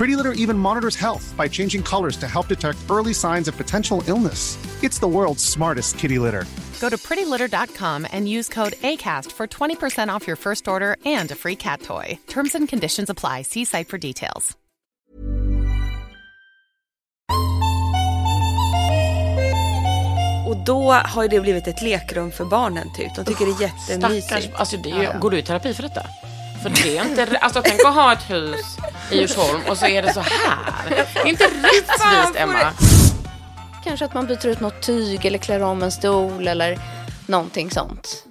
Pretty Litter even monitors health by changing colors to help detect early signs of potential illness. It's the world's smartest kitty litter. Go to prettylitter.com and use code ACAST for 20% off your first order and a free cat toy. Terms and conditions apply. See site for details. Och då har det blivit ett lekrum för barnen typ. De tycker det är jättemysigt. Stackars, alltså det är ju, Går du i terapi för detta? För det är inte, alltså tänk att ha ett hus i Djursholm och så är det så här. Det är inte rättvist Emma. Kanske att man byter ut något tyg eller klär om en stol eller någonting sånt.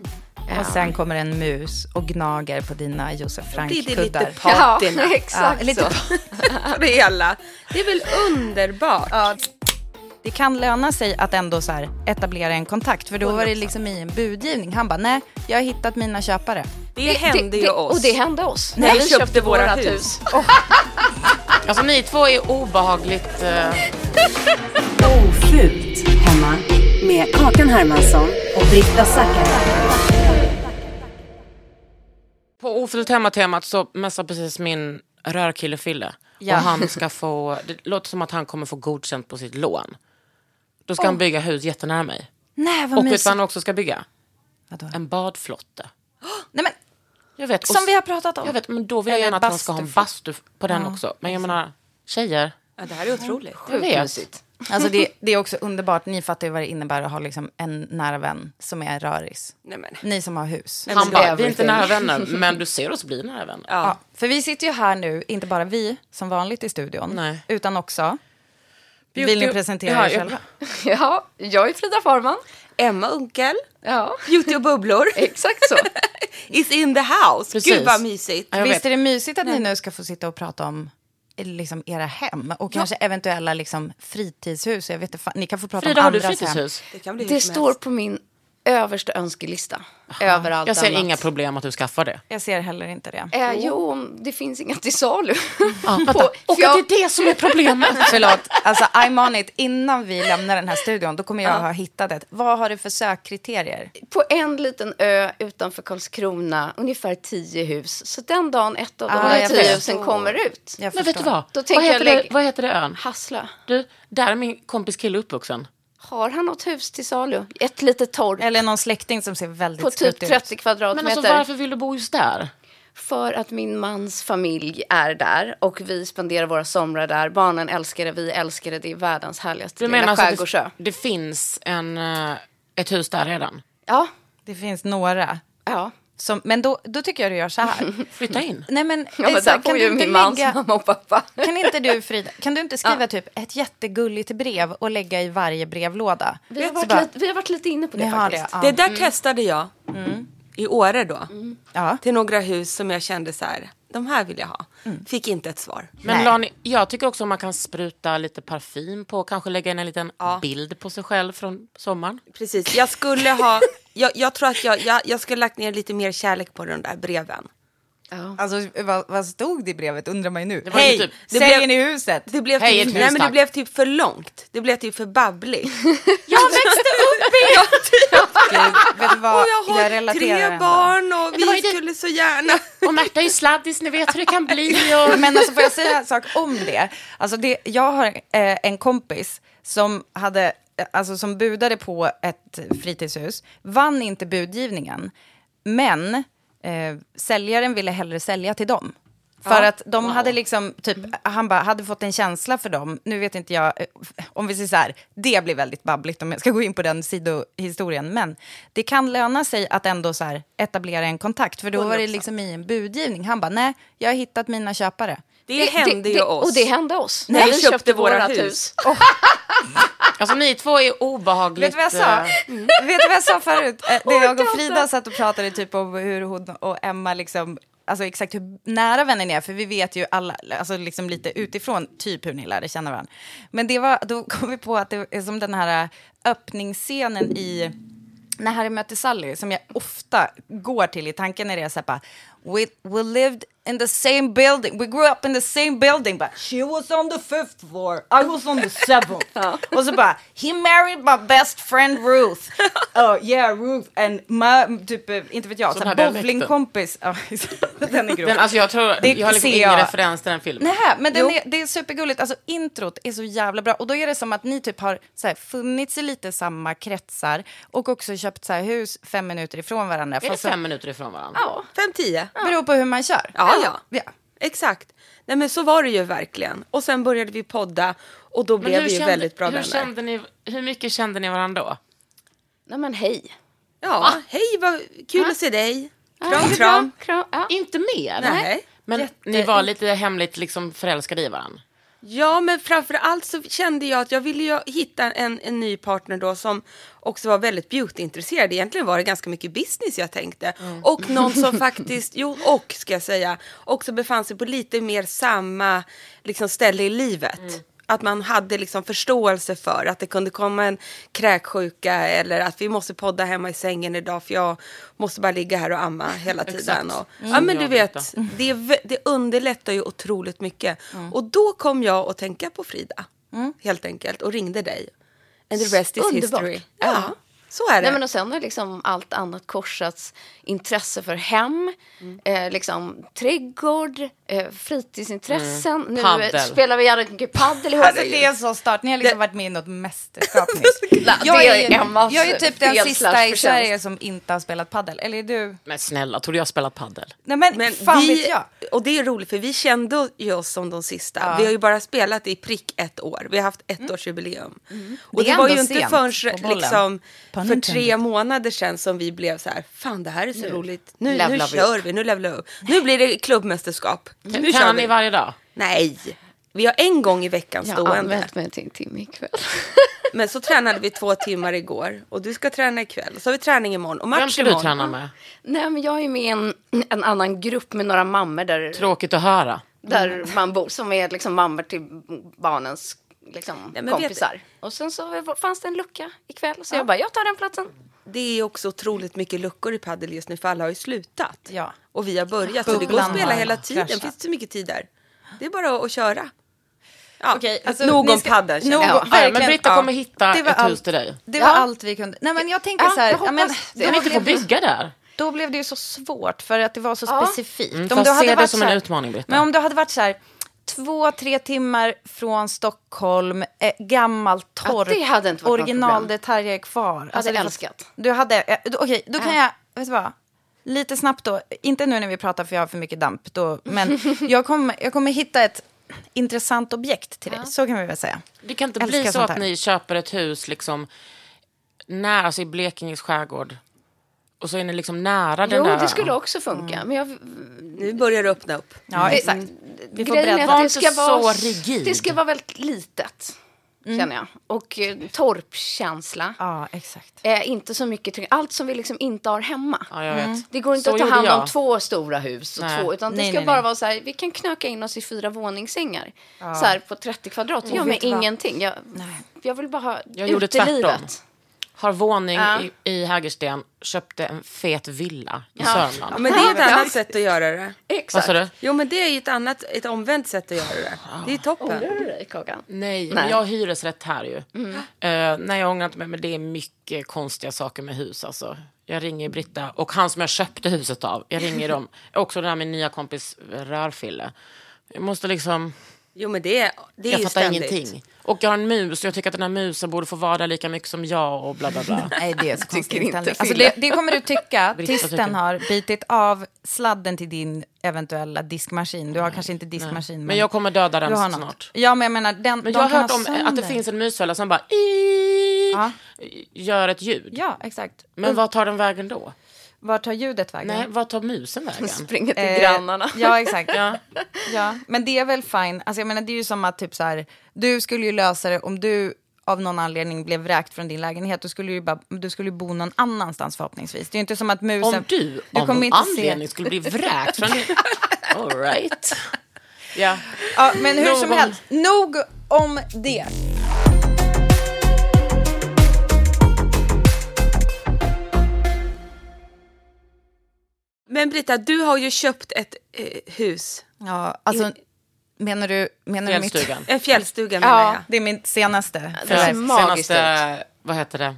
Och sen kommer en mus och gnager på dina Josef Det är lite Frank-kuddar. patina. Ja, exakt lite så. det hela. Det är väl underbart? Det kan löna sig att ändå så här etablera en kontakt. För då var det liksom i en budgivning. Han bara, nej, jag har hittat mina köpare. Det, hände ju det, oss. Och det hände oss. När vi köpte våra hus. Alltså ni två är obehagligt... Eh, Ofult hemma med Kakan Hermansson och Britta Zackari. på Ofullt hemma-temat så messar precis min rörkille Fille. Ja. Och han ska få, det låter som att han kommer få godkänt på sitt lån. Då ska han bygga hus jättenära mig. Nej, vad Och vet du vad han också ska bygga? Vadå? En badflotte. Nej, men, Jag vet. som och, vi har pratat om. Jag vet, men då vill jag gärna att han ska ha en bastu på den också. Men jag menar, tjejer. Ja, det här är otroligt. Jag vet. Alltså det, det är också underbart. Ni fattar ju vad det innebär att ha liksom en nära vän som är röris. Nej. Ni som har hus. Nej, Han bara, vi är inte nära vänner, men du ser oss bli nära vänner. Ja. Ja, för vi sitter ju här nu, inte bara vi som vanligt i studion, Nej. utan också... Beauty- Vill ni presentera Ja, er jag- själva? Ja, jag är Frida Farman. Emma Unkel, Ja, Beauty och bubblor, exakt så. is in the house. Precis. Gud vad mysigt. Ja, jag Visst vet. är det mysigt att ni nu ska få sitta och prata om liksom era hem och kanske eventuella liksom fritidshus. Jag vet inte, ni kan få prata Frida, om har du andras hem. fritidshus? Det kan bli hur Det står på min översta önskelista. Över allt Jag ser annat. inga problem att du skaffar det. Jag ser heller inte det. Eh, jo, det finns inga till salu. Ja. På- och jag- att det är det som är problemet. Förlåt, alltså I'm on it. Innan vi lämnar den här studion, då kommer jag ha hittat ett. Vad har du för sökkriterier? På en liten ö utanför Karlskrona, ungefär tio hus. Så den dagen ett av de Ah, tio husen kommer ut, Jag Men vet du vad? Då Vad tänker jag heter, det, lägg- vad heter det ön? Hasslö. Du, där är min kompis kille uppvuxen. Har han något hus till salu? Ett litet torp Eller någon släkting som ser väldigt på typ skruttig ut. 30 Men kvadratmeter. alltså varför vill du bo just där? För att min mans familj är där och vi spenderar våra somrar där. Barnen älskar det, vi älskar det. Det är världens härligaste Du lilla menar alltså skärgårdsö. det, det finns en, eh, ett hus där redan? Ja, Det finns några. ja. Som, men då, då tycker jag du gör så här. Flytta in. Nej, men, ja men så här, där kan bor ju min mans lägga- mamma och pappa. Kan inte du, Frida, kan du inte skriva typ ett jättegulligt brev och lägga i varje brevlåda? Vi har, varit bara- lite, vi har varit lite inne på det faktiskt. det? Ja. Det där testade jag i Åre då. Ja. Till några hus som jag kände så här, de här vill jag ha. Fick inte ett svar. Men. Lani, jag tycker också man kan spruta lite parfym på, kanske lägga in en liten bild på sig själv från sommaren. Precis, jag skulle ha, jag, jag tror att jag, jag, jag skulle lagt ner lite mer kärlek på de där breven. Ja. Alltså, vad, vad stod det i brevet undrar man ju nu. Det Hej, typ, det Säljer blev- ni huset? Det blev, Hej, typ, hus, nej, men det blev typ för långt. Det blev typ för babbligt. Jag växte upp Ja, typ. Gud, vet du vad? Och jag har relaterar tre ändå. barn och det vi ju det- skulle så gärna... Och Märta är ju sladdis, ni vet hur det kan bli. Och... Men alltså får jag säga en sak om det? Alltså det jag har eh, en kompis som hade, alltså som budade på ett fritidshus, vann inte budgivningen, men eh, säljaren ville hellre sälja till dem. För att de hade liksom, typ, han bara, hade fått en känsla för dem. Nu vet inte jag, eh, om vi säger så här, det blir väldigt babbligt om jag ska gå in på den sidohistorien. Men det kan löna sig att ändå så här, etablera en kontakt. För då var det 100%. liksom i en budgivning. Han bara, nej, jag har hittat mina köpare. Det, hände ju oss. Och det hände oss. När vi köpte våra hus. Alltså ni två är obehagligt... Vet du vad jag sa? eh, Vet du vad jag sa förut? Eh, Det jag och Frida satt och pratade typ om hur hon och Emma liksom, alltså exakt hur nära vänner ni är, för vi vet ju alla, alltså liksom lite utifrån, typ hur ni lärde känna varandra. Men det var, då kom vi på att det är som den här eh, öppningsscenen i när Harry möter Sally, som jag ofta går till i tanken när det är så här bara, we, we lived in the same building, we grew up in the same building, but she was on the fifth floor, I was on the seventh. Och så bara, he married my best friend Ruth. Oh yeah, Ruth, and my, typ, inte vet jag, Så här bowlingkompis. Ja, den är grov. Den, alltså jag tror, Det jag har liksom ingen jag. referens till den filmen. Nej, men den är, det är supergulligt. Alltså, introt är så jävla bra. Och då är det som att ni typ har så här, funnits i lite samma kretsar och också köpt så här, hus fem minuter ifrån varandra. Är det Fast så- fem minuter ifrån varandra? Ja, fem, tio. Beror på hur man kör. Ja, ja. ja. Exakt. Nej men så var det ju verkligen. Och sen började vi podda och då Men blev vi ju kände- väldigt bra hur vänner. Kände ni, hur mycket kände ni varandra då? Nej men hej. Ja, hej vad kul att se dig. Kram, Ja, kram. Kram. Ja. Inte mer? Nej. Men ni var lite hemligt liksom förälskade i varandra? Ja, men framför allt så kände jag att jag ville ju hitta en, en ny partner då som också var väldigt beautyintresserad. Egentligen var det ganska mycket business jag tänkte. Och någon som faktiskt, jo och ska jag säga, också befann sig på lite mer samma liksom, ställe i livet. Att man hade liksom förståelse för att det kunde komma en kräksjuka eller att vi måste podda hemma i sängen idag för jag måste bara ligga här och amma hela tiden. Och, ja men du vet, det, det underlättar ju otroligt mycket. Och då kom jag att tänka på Frida, helt enkelt, och ringde dig. And the rest is Underbart. history. Ja, så är det. Nej, men och sen har liksom allt annat korsats. Intresse för hem, Mm. eh, liksom, trädgård, eh, fritidsintressen. Nu Paddel. eh, spelar vi jävligt mycket paddel ihop. Alltså, det är så start. Ni har liksom varit med i något mästerskap nyss. Jag, det är, ju- jag är typ den sista i. Sverige som inte har spelat paddel. Eller är du? Men snälla, tror du jag har spelat paddel? Nej men, Men fan vi, vet jag. Och det är roligt för vi kände ju oss som de sista. Vi har ju bara spelat i prick ett år. Vi har haft ett års jubileum. Och Det det, var ju inte förrän liksom, För intended. tre månader sedan som vi blev så här, fan det här är så roligt. Nu, nu kör vi, nu levlar vi upp. Nu blir det klubbmästerskap. Nu kör Tränar ni vi. varje dag? Nej, vi har en gång i veckan Jag har stående. använt mig till en timme ikväll. Men så tränade vi två timmar igår och du ska träna ikväll. Så har vi träning imorgon och match Vem ska du träna med? Nej, men jag är med i en, en annan grupp med några mammor där, Tråkigt att höra. där man bor, som är liksom mammor till barnens liksom, Nej, men vet- kompisar. Och sen så fanns det en lucka ikväll, så jag bara, jag tar den platsen. Det är också otroligt mycket luckor i padel just nu för alla har ju slutat. Ja. Och vi har börjat så det går att spela hela tiden. kraschat. finns så mycket tid där. Det är bara att köra. Ja, Okej, alltså, nog om nog- jag. Ja. Ja, men Britta ja. kommer hitta Det var ett allt. hus till dig. Det var Ja. allt vi kunde. Nej men jag tänker Ja, så här. jag ja, men, det. då Kan ni inte få blev det- bygga där? Då blev det ju så svårt för att det var så Ja. specifikt. Mm, Om du hade se det varit som så en här- utmaning, Britta. Men om du hade varit så här två, tre timmar från Stockholm, eh, gammalt torp, Ja, det hade inte varit något originaldetaljer kvar. Alltså, Hade det- älskat. Du hade, eh, då- okej, då kan jag, vet du vad? Lite snabbt då, inte nu när vi pratar för jag har för mycket damp, då, men jag kommer, jag kommer hitta ett intressant objekt till dig, så kan vi väl säga. Det kan inte Älskar bli så att ni köper ett hus liksom nära, alltså i Blekinges skärgård. Och så är ni liksom nära den Jo, där det skulle också funka. Men jag, Nu börjar det öppna upp. Ja, exakt. Vi får grejen är att det ska vara så rigid. Det ska vara väldigt litet, känner jag. Och eh, torpkänsla. Ja, exakt. Eh, inte så mycket, tryck- allt som vi liksom inte har hemma. Ja, jag vet. Det går inte Så att ta hand om jag. två stora hus och Nej. två, utan det Nej, ska nej, bara nej. vara så här, vi kan knöka in oss i fyra våningssängar. Så här på 30 kvadrat, det gör mig ingenting. Jag, jag vill bara ha Jag gjorde tvärtom. Har våning Ja. i, i Hägersten, köpte en fet villa i Ja. Sörmland. Ja, men det är ett annat sätt att göra det. Vad Exakt. sa du? Jo, men det är ett annat, ett omvänt sätt att göra det. Det är toppen. Ångrar du dig, Kakan? Nej, Nej. men jag har hyresrätt här ju. Mm. Eh, nej, jag ångrar inte mig, men det är mycket konstiga saker med hus. Alltså. Jag ringer Britta och han som jag köpte huset av. Jag ringer dem. Också den här min nya kompis Rörfille. Jag måste liksom... Jo, men det det är jag ju fattar ständigt. ingenting. Och jag har en mus och jag tycker att den här musen borde få vara där lika mycket som jag och bla bla bla. Nej, det är så konstig Tycker inte inställning. Alltså, det, det kommer du tycka tills den har bitit av sladden till din eventuella diskmaskin. Du har kanske inte diskmaskin. Men jag kommer döda den har något. snart. Ja, men jag menar, den, Men jag har hört ha om att det sönder. finns en musfälla som bara i, Ja. gör ett ljud. Ja, exakt. Men vad tar den vägen då? Var tar ljudet vägen? Nej, vad tar musen vägen? Springer till Eh, grannarna. Ja, exakt. Ja. ja. Men det är väl fine. Alltså, jag menar, det är ju som att typ så här, du skulle ju lösa det om du av någon anledning blev vräkt från din lägenhet. Du skulle ju, bara, du skulle ju bo någon annanstans förhoppningsvis. Det är ju inte som att musen... Om du av kommer någon inte se- anledning skulle bli vräkt från din... All right. Ja. Ja, men hur Nog som om- helst, nog om det. Men Britta, du har ju köpt ett eh, hus. Ja, alltså, menar du... Menar du mitt... Fjällstugan. En fjällstuga menar Ja, jag. det är min senaste. Det ser magiskt senaste, vad heter det,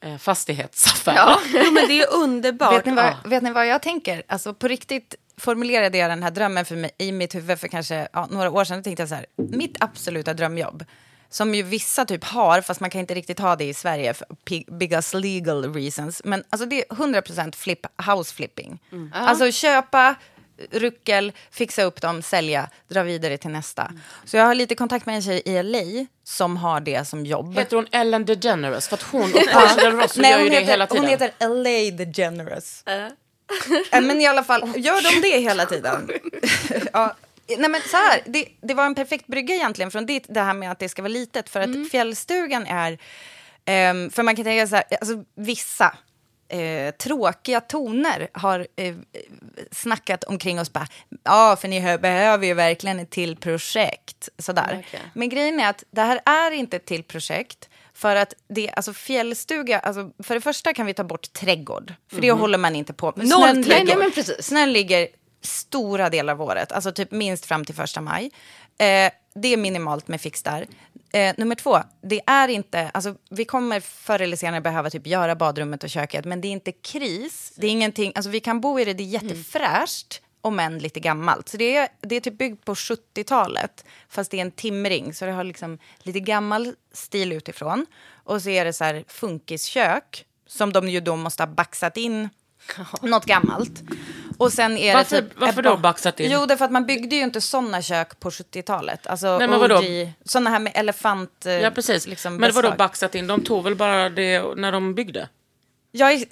eh, fastighetsaffär. Ja. Jo, men det är underbart. Vet ni, vad, vet ni vad jag tänker? Alltså på riktigt formulerade jag den här drömmen för mig, i mitt huvud för kanske ja, några år sedan. Då tänkte jag så här, mitt absoluta drömjobb, som ju vissa typ har, fast man kan inte riktigt ha det i Sverige för because legal reasons. Men alltså det är 100% flip, house flipping. Alltså köpa, ruckel, fixa upp dem, sälja, dra vidare till nästa. Så jag har lite kontakt med en tjej i LA som har det som jobb. Heter hon Ellen DeGeneres? För att hon och Ross Nej, gör ju det heter, hela tiden. hon heter LA the Generous. Äh, Men i alla fall, gör de det hela tiden? ja. Nej men så här, det, det var en perfekt brygga egentligen från det, det här med att det ska vara litet. För att fjällstugan är, ehm, för man kan tänka så här, alltså vissa eh, tråkiga toner har eh, snackat omkring oss ja för ni hö- behöver ju verkligen ett till projekt. Sådär. Okej. Men grejen är att det här är inte ett till projekt. För att det, alltså fjällstuga, alltså för det första kan vi ta bort trädgård. För det håller man inte på med. Noll Snön trädgård. ligger-. Snön ligger stora delar av året, alltså typ minst fram till första maj. Eh, det är minimalt med fix där. Eh, nummer två, det är inte, alltså vi kommer förr eller senare behöva typ göra badrummet och köket, men det är inte kris. Det är ingenting, alltså vi kan bo i det, det är jättefräscht, om än lite gammalt. Så det är, det är typ byggt på 70-talet, fast det är en timring, så det har liksom lite gammal stil utifrån. Och så är det så här funkiskök, som de ju då måste ha baxat in något gammalt. Och sen är Varför- det typ, varför då baxat in? Jo, därför att man byggde ju inte sådana kök på 70-talet. Alltså Nej, men vadå? OG, sådana här med elefant... eh, Ja, precis. Liksom, men vadå baxat in? De tog väl bara det när de byggde? Jag är,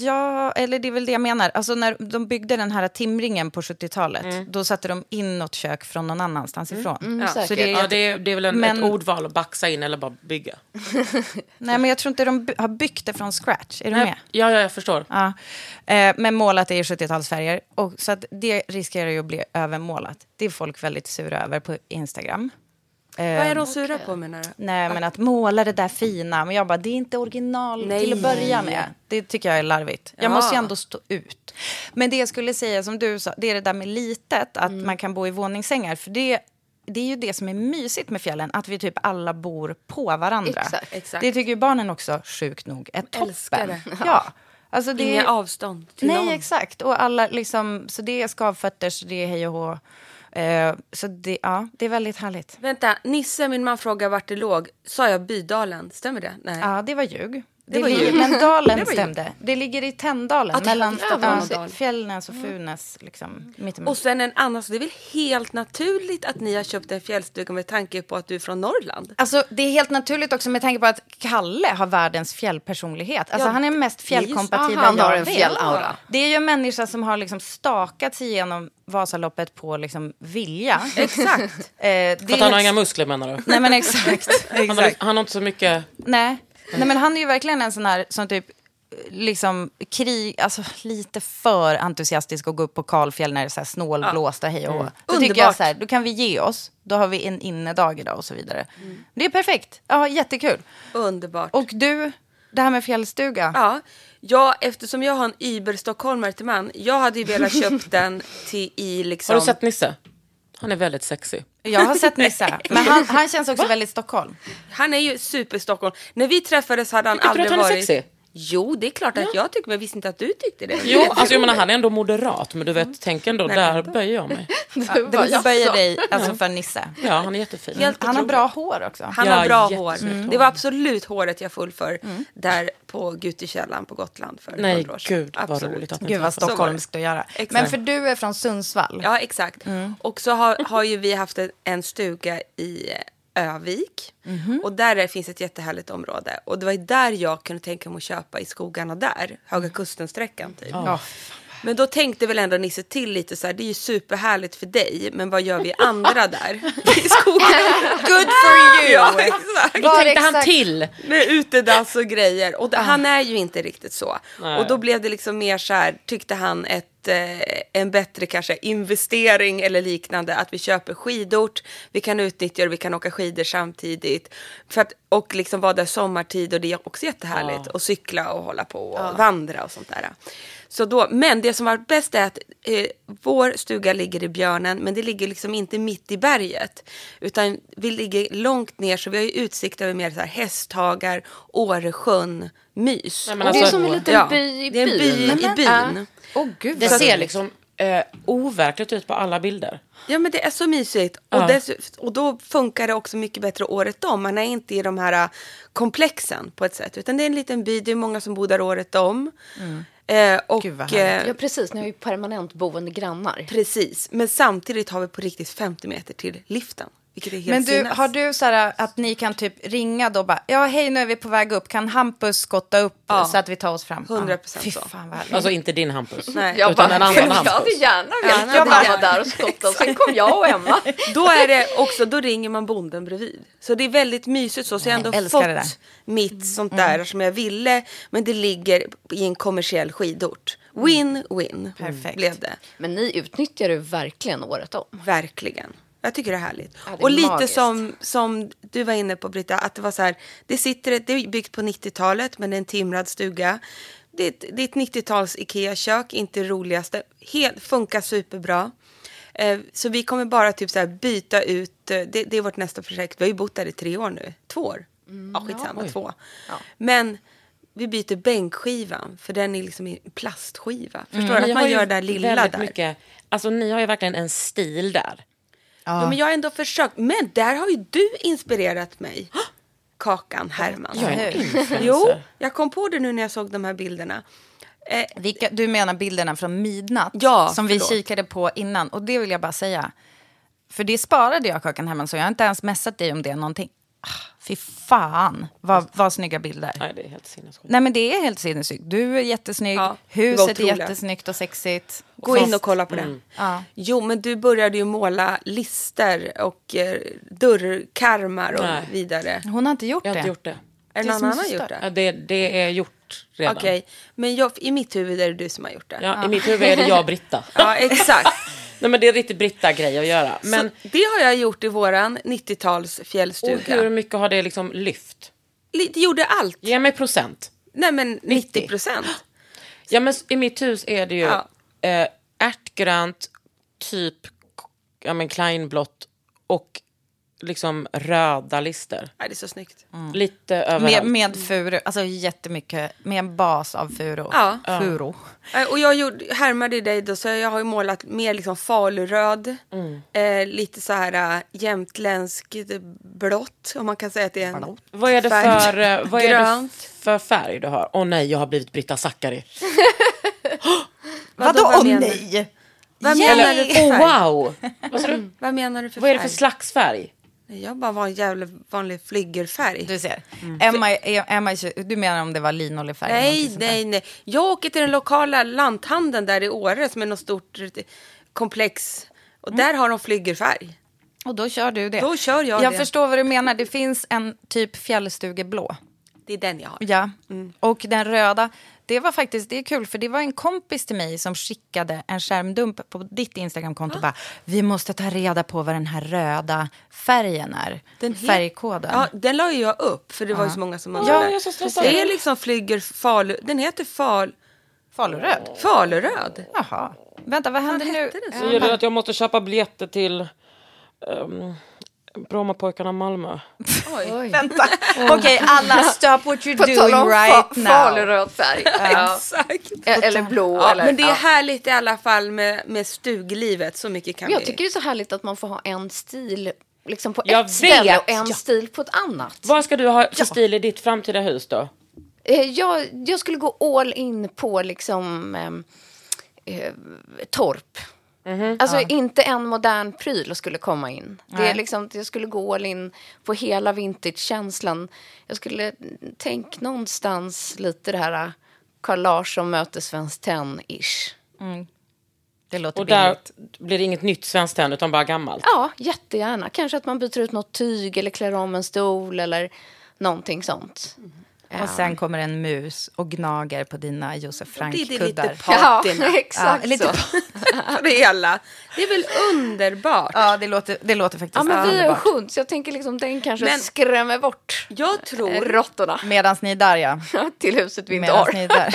ja, eller det är väl det jag menar. Alltså när de byggde den här timringen på 70-talet, Mm. då satte de in något kök från någon annanstans ifrån. Ja. Så det är, Ja, det är, det är väl en, Men- ett ordval att baxa in eller bara bygga. Nej, men jag tror inte de by- har byggt det från scratch. Är du med? Ja, ja, jag förstår. Ja. Eh, men målat är i 70-talsfärger. Och så att det riskerar ju att bli övermålat. Det är folk väldigt sura över på Instagram. Vad är de sura på menar du? Nej, men att måla det där fina. Men jag bara, det är inte original Nej. till att börja med. Det tycker jag är larvigt. Jag Ja. måste ju ändå stå ut. Men det jag skulle säga, som du sa, det är det där med litet, att Mm. man kan bo i våningssängar. För det, det är ju det som är mysigt med fjällen, att vi typ alla bor på varandra. Exakt, exakt. Det tycker ju barnen också, sjukt nog, är toppen. Älskar det. Ja. Alltså det Inga är, avstånd till Nej, någon. exakt. Och alla liksom, så det är skavfötter, så det är hej och hå. Eh, så det, ja, det är väldigt härligt. Vänta, Nisse, min man frågar vart det låg. Sa jag Bydalen? Stämmer det? Nej. Ja, det var ljug. Det, var ljug. Men dalen Det stämde. Det ligger i Tänndalen, Ja, mellan ja. Fjällnäs och Funäs. Liksom. Och sen en annan, så det är väl helt naturligt att ni har köpt en fjällstuga med tanke på att du är från Norrland? Alltså, det är helt naturligt också med tanke på att Kalle har världens fjällpersonlighet. Alltså, Ja, han är mest fjällkompatibel han har en fjällaura. Det är ju en människa som har liksom stakat sig igenom Vasaloppet på liksom vilja. Exakt. Eh, det För att han har inga muskler menar du? Nej men exakt. Han har, exakt. han har inte så mycket... Nej. Nej men han är ju verkligen en sån här som typ liksom krig, alltså lite för entusiastisk och gå upp på kalfjäll när det är så här snålblåst och hej och hå. Då tycker jag så här, då kan vi ge oss. Då har vi en innedag idag och så vidare. Det är perfekt. Ja, jättekul. Underbart. Och du, det här med fjällstuga. Ja, ja, eftersom jag har en Uber-stockholmare till man. Jag hade ju velat köpt den till i liksom... Har du sett Nisse? Han är väldigt sexig. Jag har sett Nisse, men han, han känns också väldigt Stockholm. Han är ju super-Stockholm. När vi träffades hade han Tycker du aldrig att han är varit... sexig? Jo, det är klart att jag tycker, men jag visste inte att du tyckte det. Jo, alltså jag menar han är ändå moderat, men du vet, tänk ändå, Nej, där vänta. böjer jag mig. Du, du böjer dig alltså Ja. för Nisse. Ja, han är jättefin. Helt Han har bra hår också. Han Ja, har bra hår. hår. Det var absolut håret jag full för där på Gutekällan på Gotland för Nej, 100 år sedan. gud, vad Absolut. roligt att Gud vad stockholmskt att göra. Exakt. Men för du är från Sundsvall. Ja, exakt. Och så har, har ju vi haft en, en stuga i Övik. Och där är- finns ett jättehärligt område. Och det var där jag kunde tänka mig att köpa i skogarna där. Höga kusten-sträckan typ. Ja. Men då tänkte väl ändå Nisse till lite så här, det är ju superhärligt för dig, men vad gör vi andra där i skogen? Good for you! Ja, exakt. Var tänkte han till. Med utedass och grejer. Och det, han är ju inte riktigt så. Nej. Och då blev det liksom mer så här, tyckte han, ett, en bättre kanske investering eller liknande. Att vi köper skidort, vi kan utnyttja det, vi kan åka skidor samtidigt. För att, och liksom vara där sommartid och det är också jättehärligt. Ja. Och cykla och hålla på och vandra och sånt där. Så då, men det som var bäst är att eh, vår stuga ligger i Björnen, men det ligger liksom inte mitt i berget. Utan vi ligger långt ner, så vi har ju utsikt över mer så här hästhagar, Åresjön, mys. Nej, men Det är alltså- som en liten Ja, by i det är en by byn. i byn. Åh gud Det ser liksom eh, overkligt ut på alla bilder. Ja men det är så mysigt. Ja. Och, dess, och då funkar det också mycket bättre året om. Man är inte i de här äh, komplexen på ett sätt. Utan det är en liten by, det är många som bor där året om. Eh, och, eh, Ja, precis. Ni har ju permanent boende grannar. Precis, men samtidigt har vi på riktigt 50 meter till liften. Vilket är helt Men du, sinnes. har du så här att ni kan typ ringa då bara, ja hej nu är vi på väg upp, kan Hampus skotta upp Ja. så att vi tar oss fram? 100% Fy så. fan. Alltså inte din Hampus. Nej. Jag Utan bara, en annan jag Hampus. hade gärna velat jag att bara- han var där och skottade. Sen kom jag och Emma. Då är det också, då ringer man bonden bredvid. Så det är väldigt mysigt så. Så jag har ändå där. fått mitt sånt där som jag ville. Men det ligger i en kommersiell skidort. Win-win Perfekt. blev det. Men ni utnyttjar det verkligen året om. Verkligen. Jag tycker det är härligt. Ja, det är och lite magiskt. som, som du var inne på Britta, att det var så här, det, sitter, det är byggt på 90-talet men det är en timrad stuga. Det är ett, det är ett 90-tals Ikea-kök, inte det roligaste. Helt, funkar superbra. Eh, så vi kommer bara typ så här byta ut, eh, det, det är vårt nästa projekt. Vi har ju bott där i tre år nu, två år. ja, skitsamma, två. Men vi byter bänkskivan, för den är liksom i plastskiva. Förstår du? Ni Att man gör det där lilla där. Mycket, alltså ni har ju verkligen en stil där. Ja. men jag har ändå försökt. Men där har ju du inspirerat mig. Kakan Hermansson. Jag är en influencer. Jo, jag kom på det nu när jag såg de här bilderna. Eh, Vilka, du menar bilderna från midnatt Ja, som vi förlåt. kikade på innan. Och det vill jag bara säga. För det sparade jag Kakan Hermansson. Jag har inte ens messat dig om det någonting. Fy fan vad, vad snygga bilder. Nej, det är helt sinnessjukt. Nej men det är helt sinnessjukt. Du är jättesnygg. Ja, det Huset är jättesnyggt och sexigt. gå in och kolla på det. Ja. Jo, men du började ju måla lister och eh, dörrkarmar och Nej. vidare. Hon har inte gjort Jag har det. inte gjort det. Är Det det någon som annan så gjort det? Ja, det, det är gjort redan. Okej, men jag, i mitt huvud är det du som har gjort det. Ja, I mitt huvud är det jag och Britta. Ja, exakt. Nej, men det är riktigt Britta-grej att göra. Men Så det har jag gjort i våran 90-tals och fjällstuga. hur mycket har det liksom lyft? Li- Det gjorde allt. Ge mig procent. Nej, men 90 procent. Ja, men i mitt hus är det ju Ja. eh, ärtgrönt, typ ja, men kleinblått och liksom röda lister. Nej, det är så snyggt. Lite överallt. Med, med furu, alltså jättemycket, med en bas av furu. Ja. Furu. Eh, Och jag gjorde, härmade dig då, så jag har ju målat mer liksom faluröd. Mm. Eh, lite så här äh, jämtländskt blått, om man kan säga att det är en Vad är det färg. för, eh, vad är det för färg du har? Åh nej, jag har blivit Britta Zackari. Vadå, vad åh menar- nej? Vad Yay! menar du för färg? wow! Vad, sa du? Vad menar du för vad är det färg? för slags färg? Jag bara var en jävla vanlig flygerfärg. Du ser. Emma, är- Emma, är- du menar om det var linoljefärg? Nej, nej, nej. Jag åker till den lokala lanthandeln där i Åre som är något stort eh, komplex. Och där har de flygerfärg. Och då kör du det. Då kör jag Jag det. förstår vad du menar. Det finns en typ fjällstugeblå. Det är den jag har. Ja. Och den röda, Det var faktiskt, det är kul för det var en kompis till mig som skickade en skärmdump på ditt Instagramkonto. Bara, vi måste ta reda på vad den här röda färgen är. Den Färgkoden. Ja, den la jag upp för det var ju så många som Ja, undrade. jag är så stressad. det är liksom flyger falu... Den heter fal... Faluröd. faluröd. Jaha. Vänta, vad händer nu? hette den Så gör det att jag måste köpa biljetter till um, Brommapojkarna Malmö. Vänta. Okej, alla stop what you're På tal doing om right fa- now. faluröd färg. Ja. Exakt. Eller blå. Ja, eller, men det är ja. härligt i alla fall med, med stuglivet. Så mycket kan jag vi. tycker det är så härligt att man får ha en stil liksom på Jag ett ställe vet. och en Ja. stil på ett annat. Vad ska du ha för stil i ditt framtida hus då? Eh, Jag, jag skulle gå all in på liksom ehm, eh, torp. Alltså inte en modern pryl skulle komma in. Det är liksom, jag skulle gå all in på hela vintage-känslan. Jag skulle tänka någonstans lite det här Carl Larsson möter Svenskt Tenn-ish. Det låter Och där billigt. blir det inget nytt Svenskt Tenn utan bara gammalt. Ja, jättegärna. Kanske att man byter ut något tyg eller klär om en stol eller någonting sånt. Och sen kommer en mus och gnager på dina Josef blir det lite Frank-kuddar. Ja, exakt Ja, lite så. Det hela. Det är väl underbart. Ja, det låter, det låter faktiskt Ja, men vi är underbart. sjunt, så jag tänker liksom den kanske Men- skrämmer bort Jag tror... råttorna Medan ni är där, ja. till huset vi inte har. ni är där.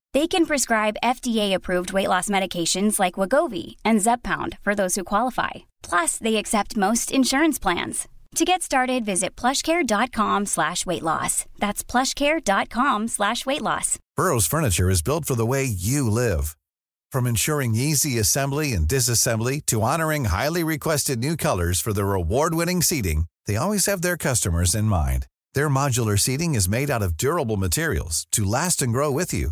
They can prescribe FDA-approved weight loss medications like Wagovi and Zepbound for those who qualify. Plus, they accept most insurance plans. To get started, visit plushcare.com slash weight loss. That's plushcare.com slash weight loss. Burrow's furniture is built for the way you live. From ensuring easy assembly and disassembly to honoring highly requested new colors for their award-winning seating, they always have their customers in mind. Their modular seating is made out of durable materials to last and grow with you.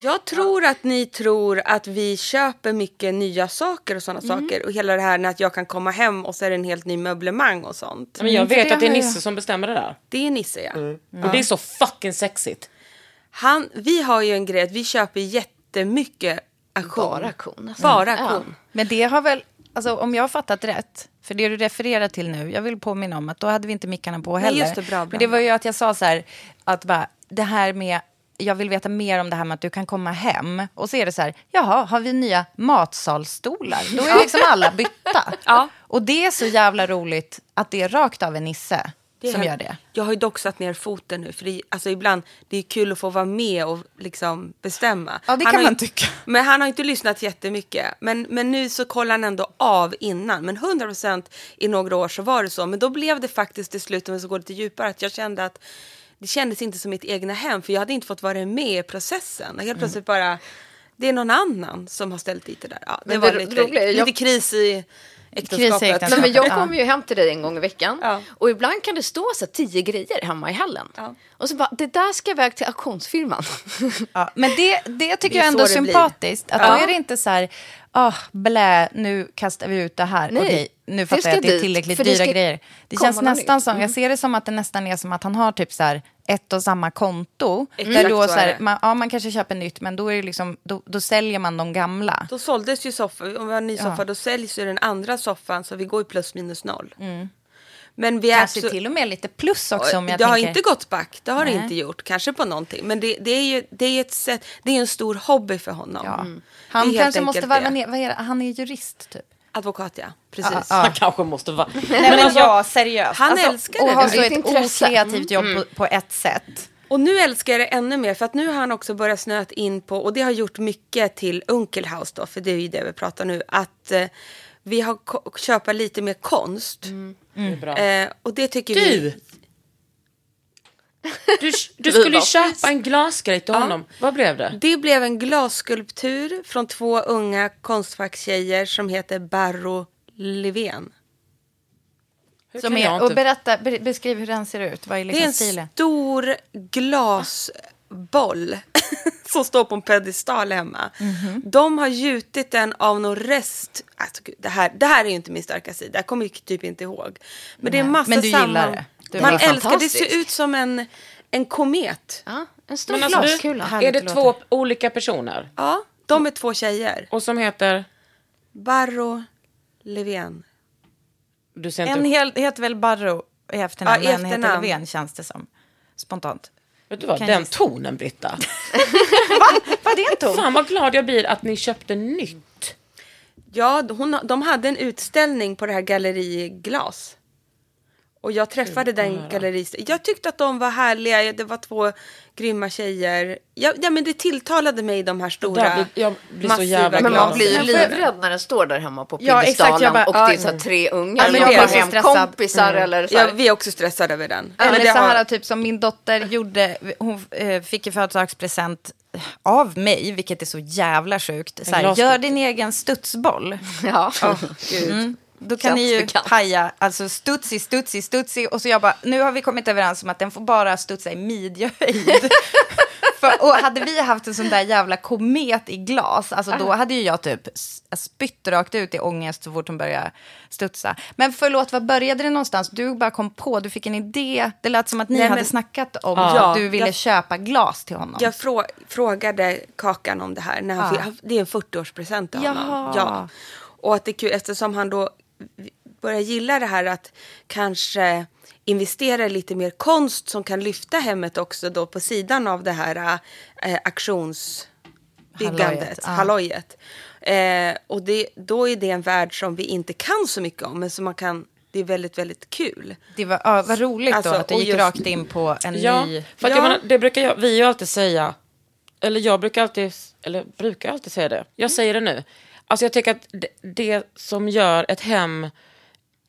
Jag tror att ni tror att vi köper mycket nya saker och sådana saker. Och hela det här med att jag kan komma hem och så är det en helt ny möblemang och sånt. Men jag för vet det att det är har jag- Nisse som bestämmer det där. Det är Nisse ja. Och det är så fucking sexigt. Han, vi har ju en grej att vi köper jättemycket auktion. Bara auktion, alltså. Bara Ja. auktion. Men det har väl, alltså om jag har fattat rätt, för det du refererar till nu, jag vill påminna om att då hade vi inte mickarna på Nej, heller. just det, bra, bra, Men det var ju att jag sa så här, att bara, det här med, jag vill veta mer om det här med att du kan komma hem. Och så är det så här, jaha, har vi nya matsalstolar? Då är liksom alla bytta. Ja. Och det är så jävla roligt att det är rakt av en nisse Det som gör det. Jag har ju dock satt ner foten nu. För det, alltså ibland, det är kul att få vara med och liksom bestämma. Ja, det Han kan man ju- tycka. Men han har inte lyssnat jättemycket. Men, men nu så kollar han ändå av innan. Men 100% i några år så var det så. Men då blev det faktiskt till slut, om vi ska gå lite djupare, att jag kände att det kändes inte som mitt egna hem. För jag hade inte fått vara med i processen. Och Mm. helt plötsligt bara, det är någon annan som har ställt dit det där. Ja, det Men var det lite, roliga är- jag- lite Kris i äktenskapet. Nej, men jag Ja. kommer ju hem till dig en gång i veckan. Ja. Och ibland kan det stå så här, tio grejer hemma i hallen. Ja. Och så bara, det där ska iväg till auktionsfirman. Ja, men det, det tycker Det jag ändå är blir. sympatiskt. Att Ja. Då är det inte så här, ah, blä, nu kastar vi ut det här. Nej, Okej, nu det fattar jag att det är tillräckligt dyra grejer. Det känns nästan som, Mm. jag ser det som att det nästan är som att han har typ så här ett och samma konto. Exakt där då så så är här, det. man, ja, man kanske köper nytt, men då, är det liksom, då, då säljer man de gamla. Då såldes ju soffan, om vi har en ny soffa då säljs ju den andra soffan så vi går ju plus minus noll. Men vi är Kanske absolut- till och med lite plus också. Om jag det har tänker. inte gått back, det har det Nej. inte gjort. Kanske på någonting. Men det, det är ju det är ett sätt, det är en stor hobby för honom. Ja. Det Han kanske måste varva det. ner. Vad är det? Han är jurist typ. Advokat ja, precis. Han kanske måste vara... Nej men alltså- ja, seriöst. Han älskar och det. har så är ett okreativt jobb Mm. på, på ett sätt. Och nu älskar jag det ännu mer för att nu har han också börjat snöat in på, och det har gjort mycket till Unkelhaus då, för det är ju det vi pratar nu, att eh, vi har köpa lite mer konst. Är bra. Eh, och det tycker Du! vi... Du, du skulle köpa en glasgrej till Ja. honom. Vad blev det? Det blev en glasskulptur från två unga konstfackstjejer som heter Barro Levén. Som är, och berätta, be, beskriv hur den ser ut. Vad är Det är liksom en stilen? stor glasboll som står på en pedestal hemma. Mhm. De har gjutit den av någon rest. Alltså, gud, det, här, det här är ju inte min starka sida. Jag kommer typ inte ihåg. Men det är massa Men du gillar samman- det. Du Man älskar det. ser ut som en, en komet. Ja, en stor Men alltså, glaskula. är det två låta. olika personer? Ja, de är två tjejer. Och som heter... Barro Levén. Du ser En inte... hel, heter väl Barro i efternamn, Ja, i men heter efternamn. Löfven känns det som. Spontant. Vet du vad? kan Den gissa. tonen, Britta. Vad är det en ton? Fan vad glad jag blir att ni köpte nytt. Ja, hon, de hade en utställning på det här galleri Glas. Och jag träffade den gallerist. Jag tyckte att de var härliga. Det var två grymma tjejer. Ja, ja men det tilltalade mig de här stora. Blir- jag blir så massiva jävla Men glad. man blir ju livrädd när den står där hemma på Ja, jag piedestalen och det är så här tre ungar Ja, men jag så hem, stressad. kompisar eller så Ja, vi är också stressade över den. Eller Men det så här har- typ som min dotter gjorde, hon eh, fick i födelsedagspresent av mig, vilket är så jävla sjukt. Så här, gör din egen studsboll. Ja. Mm. Då kan ni ju Klassbekant. haja, alltså studsig, studsig, studsig. Och så jag bara, nu har vi kommit överens om att den får bara studsa i midjehöjd. För, och hade vi haft en sån där jävla komet i glas, alltså då hade ju jag typ s- spytt rakt ut i ångest så fort hon började studsa. Men förlåt, var började det någonstans? Du bara kom på, du fick en idé. Det lät som att ni Nej, hade men- snackat om Ja, att du ville jag- köpa glas till honom. Jag frå, frågade Kakan om det här. När han Ja. fick, det är en 40-årspresent till honom. Jaha. Ja. Och att det är kul eftersom han då börjar gilla det här att kanske investera i lite mer konst som kan lyfta hemmet också då på sidan av det här eh, auktionsbyggandet, Hallojet, hallojet. Eh, och det, då är det en värld som vi inte kan så mycket om men som man kan, det är väldigt, väldigt kul. Det var, ja, vad roligt Alltså, då att du gick just- rakt in på en Ja, ny... för att Ja. jag menar, det brukar jag, vi ju alltid säga, eller jag brukar alltid, eller brukar alltid säga det. Jag säger det nu. Alltså jag tycker att det, det som gör ett hem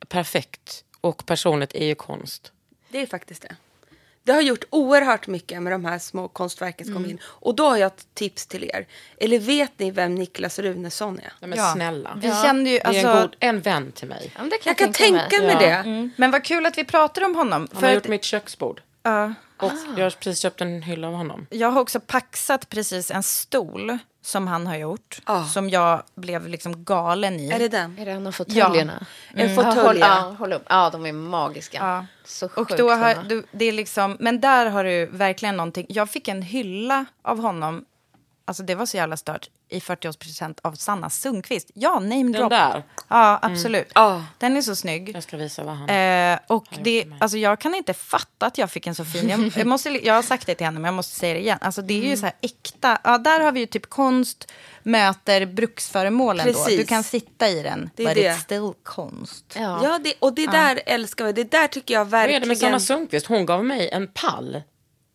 perfekt och personligt är ju konst. Det är faktiskt det. Det har gjort oerhört mycket med de här små konstverken som kom in. Och då har jag ett tips till er. Eller vet ni vem Niklas Runesson är? Nej, men Ja. snälla. Vi kände ju, Det är en, alltså, god, en vän till mig. Ja, men det kan Jag kan tänka mig Ja. det. Mm. Men vad kul att vi pratar om honom. Han För har att, gjort mitt köksbord. ja, Och jag har precis köpt en hylla av honom. jag har också paxat precis en stol som han har gjort. Ah. Som jag blev liksom galen i. Är det den? Är det en av fåtöljerna? En Ja, fåtölj, håll, ja. ja, håll upp. Ja, de är magiska. Ja. Så Och sjukt då har du, det är liksom, men där har du verkligen någonting. Jag fick en hylla av honom, alltså det var så jävla stört, i 40-årspresent av Sanna Sundqvist. Ja, name Den drop. där. Ja, absolut. Ja. Den är så snygg. Jag ska visa vad han... Eh, och gjort det, alltså jag kan inte fatta att jag fick en så fin. Jag, jag, måste, jag har sagt det till henne, men jag måste säga det igen. Alltså det är Mm. ju så här äkta. Ja, där har vi ju typ konst möter bruksföremålen då. Precis. Du kan sitta i den, Det är but det. it's still konst. Ja. Ja, det, och det där älskar vi. Det där tycker jag Vad är det verkligen... med Sanna Sundqvist? Hon gav mig en pall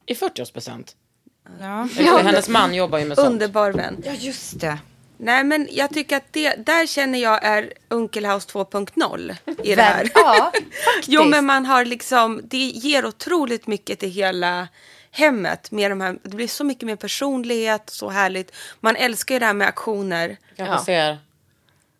i 40-årspresent. Ja. Ja, hennes man jobbar ju med sånt. Underbar vän. ja, just det. Nej, men jag tycker att det, där känner jag är Unkelhaus 2.0 i det här. Ja, faktiskt. Jo, men man har liksom, det ger otroligt mycket till hela hemmet. Med de här, det blir så mycket mer personlighet, så härligt. Man älskar ju det här med aktioner. Kanske Ja. ser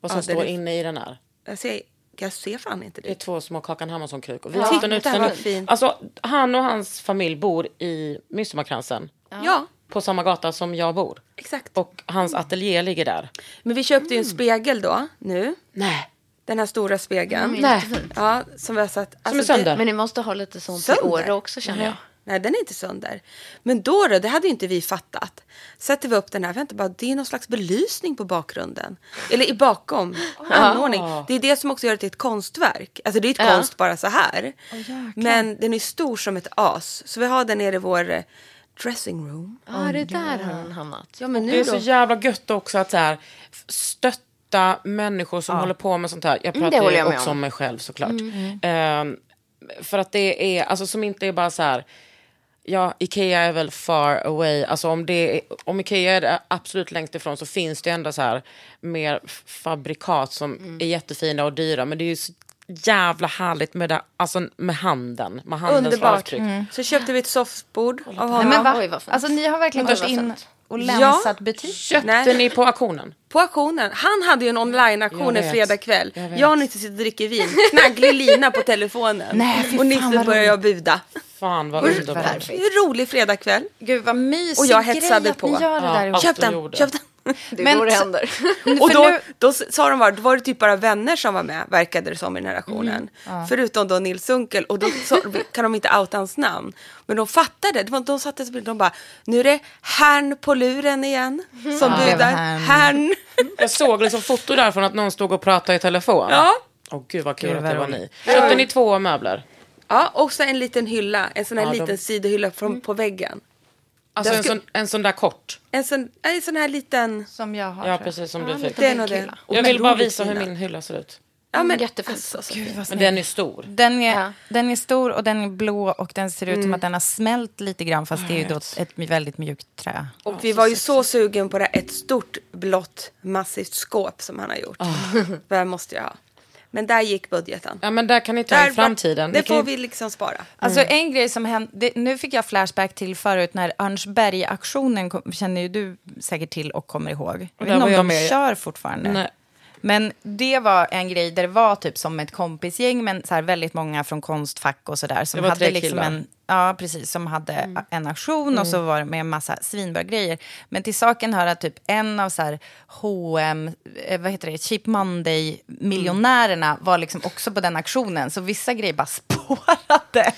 vad som Ja, står är- inne i den här. Jag ser, jag ser fan inte Det är det. två små Kakan Hermansson-krukor. Vi Ja. Titta, vad fint. Alltså, han och hans familj bor i Midsommarkransen. Ja, På samma gata som jag bor. exakt. Och hans ateljé ligger där. Men vi köpte ju en spegel då, nu. Nej. Den här stora spegeln. Mm, jättefint. Ja, som vi har satt. Som är alltså, sönder. Men ni måste ha lite sånt i Sönder? Åre också känner jag. Nej, den är inte sönder. Men då, då, det hade ju inte vi fattat. Sätter vi upp den här, vänta bara, det är någon slags belysning på bakgrunden. Eller i bakom, anordning. Det är det som också gör det till ett konstverk. Alltså det är ett Ja. konst bara så här. Men den är stor som ett as. Så vi har den nere i vår eh, dressing room. Ja, det är där har den hamnat. Ja, men Det nu är så då? jävla gött också att så här, stötta människor som håller på med sånt här. Jag Mm, pratar det ju jag också om. om mig själv såklart. Ehm, för att det är, alltså som inte är bara så här, ja, Ikea är väl far away. Alltså om, det är, om Ikea är det absolut längst ifrån så finns det ändå så här mer fabrikat som Mm. är jättefina och dyra. Men det är ju så jävla härligt med, det, alltså med handen, med handens Underbart. avtryck. Så köpte vi ett soffbord av Nej, honom. men va? Oj, vad fint. Alltså ni har verkligen gått in och Ja. länsat butik. Köpte Nej. ni på auktionen? På auktionen. Han hade ju en online-auktion en fredag kväll. Jag vet. Jag och Nisse sitter och dricker vin. Knagglig lina på telefonen. Nej, fy och Nisse börjar jag buda. Fan vad underbart. är en rolig fredagkväll. Gud vad mysig Och jag hetsade grej att på. ni gör det Ja, där ihop. Att Köp den, köp den. Det är Men då det händer. Och då, nu- då sa de bara, då var det typ bara vänner som var med, verkade det som i den här auktionen. Förutom då Nils Unkel och då sa, kan de inte outa hans namn. Men de fattade, det var, de satte sig de bara, nu är det herrn på luren igen som Ja. budar. Herrn. Jag såg liksom foto därifrån att någon stod och pratade i telefon. Ja. Åh gud vad kul att det var ni. Köpte ni två möbler? Ja, och så en liten hylla, en sån här Ja, de- liten sidohylla från, på väggen. Alltså en, skulle- sån, en sån där kort. En sån, en sån här liten... Som jag har. Ja, precis som du fick. Det är nog det. Jag vill bara visa hur min hylla ser ut. Ja, men, Jättefint. Alltså, så Men den är stor. Den är, Ja. den är stor och den är blå och den ser ut som att den har smält lite grann fast det är ju då ett väldigt mjukt trä. Och vi var ju så sugen på det ett stort blått massivt skåp som han har gjort. Det måste jag ha. Men där gick budgeten. Ja men där kan ni ta Där i framtiden. Det får ju- vi liksom spara. Alltså en grej som hände, det, nu fick jag flashback till förut när Örnsberg-aktionen kom, känner ju du säkert till och kommer ihåg. Jag vet inte om de med. kör fortfarande. Nej. Men det var en grej där det var typ som ett kompisgäng men så här väldigt många från Konstfack och sådär som Det var hade tre liksom killar. en Ja, precis. Som hade en aktion och så var det med en massa svinbra grejer. Men till saken hör att typ en av så här H&M, vad heter det, Cheap Monday-miljonärerna var liksom också på den aktionen. Så vissa grejer bara spårade.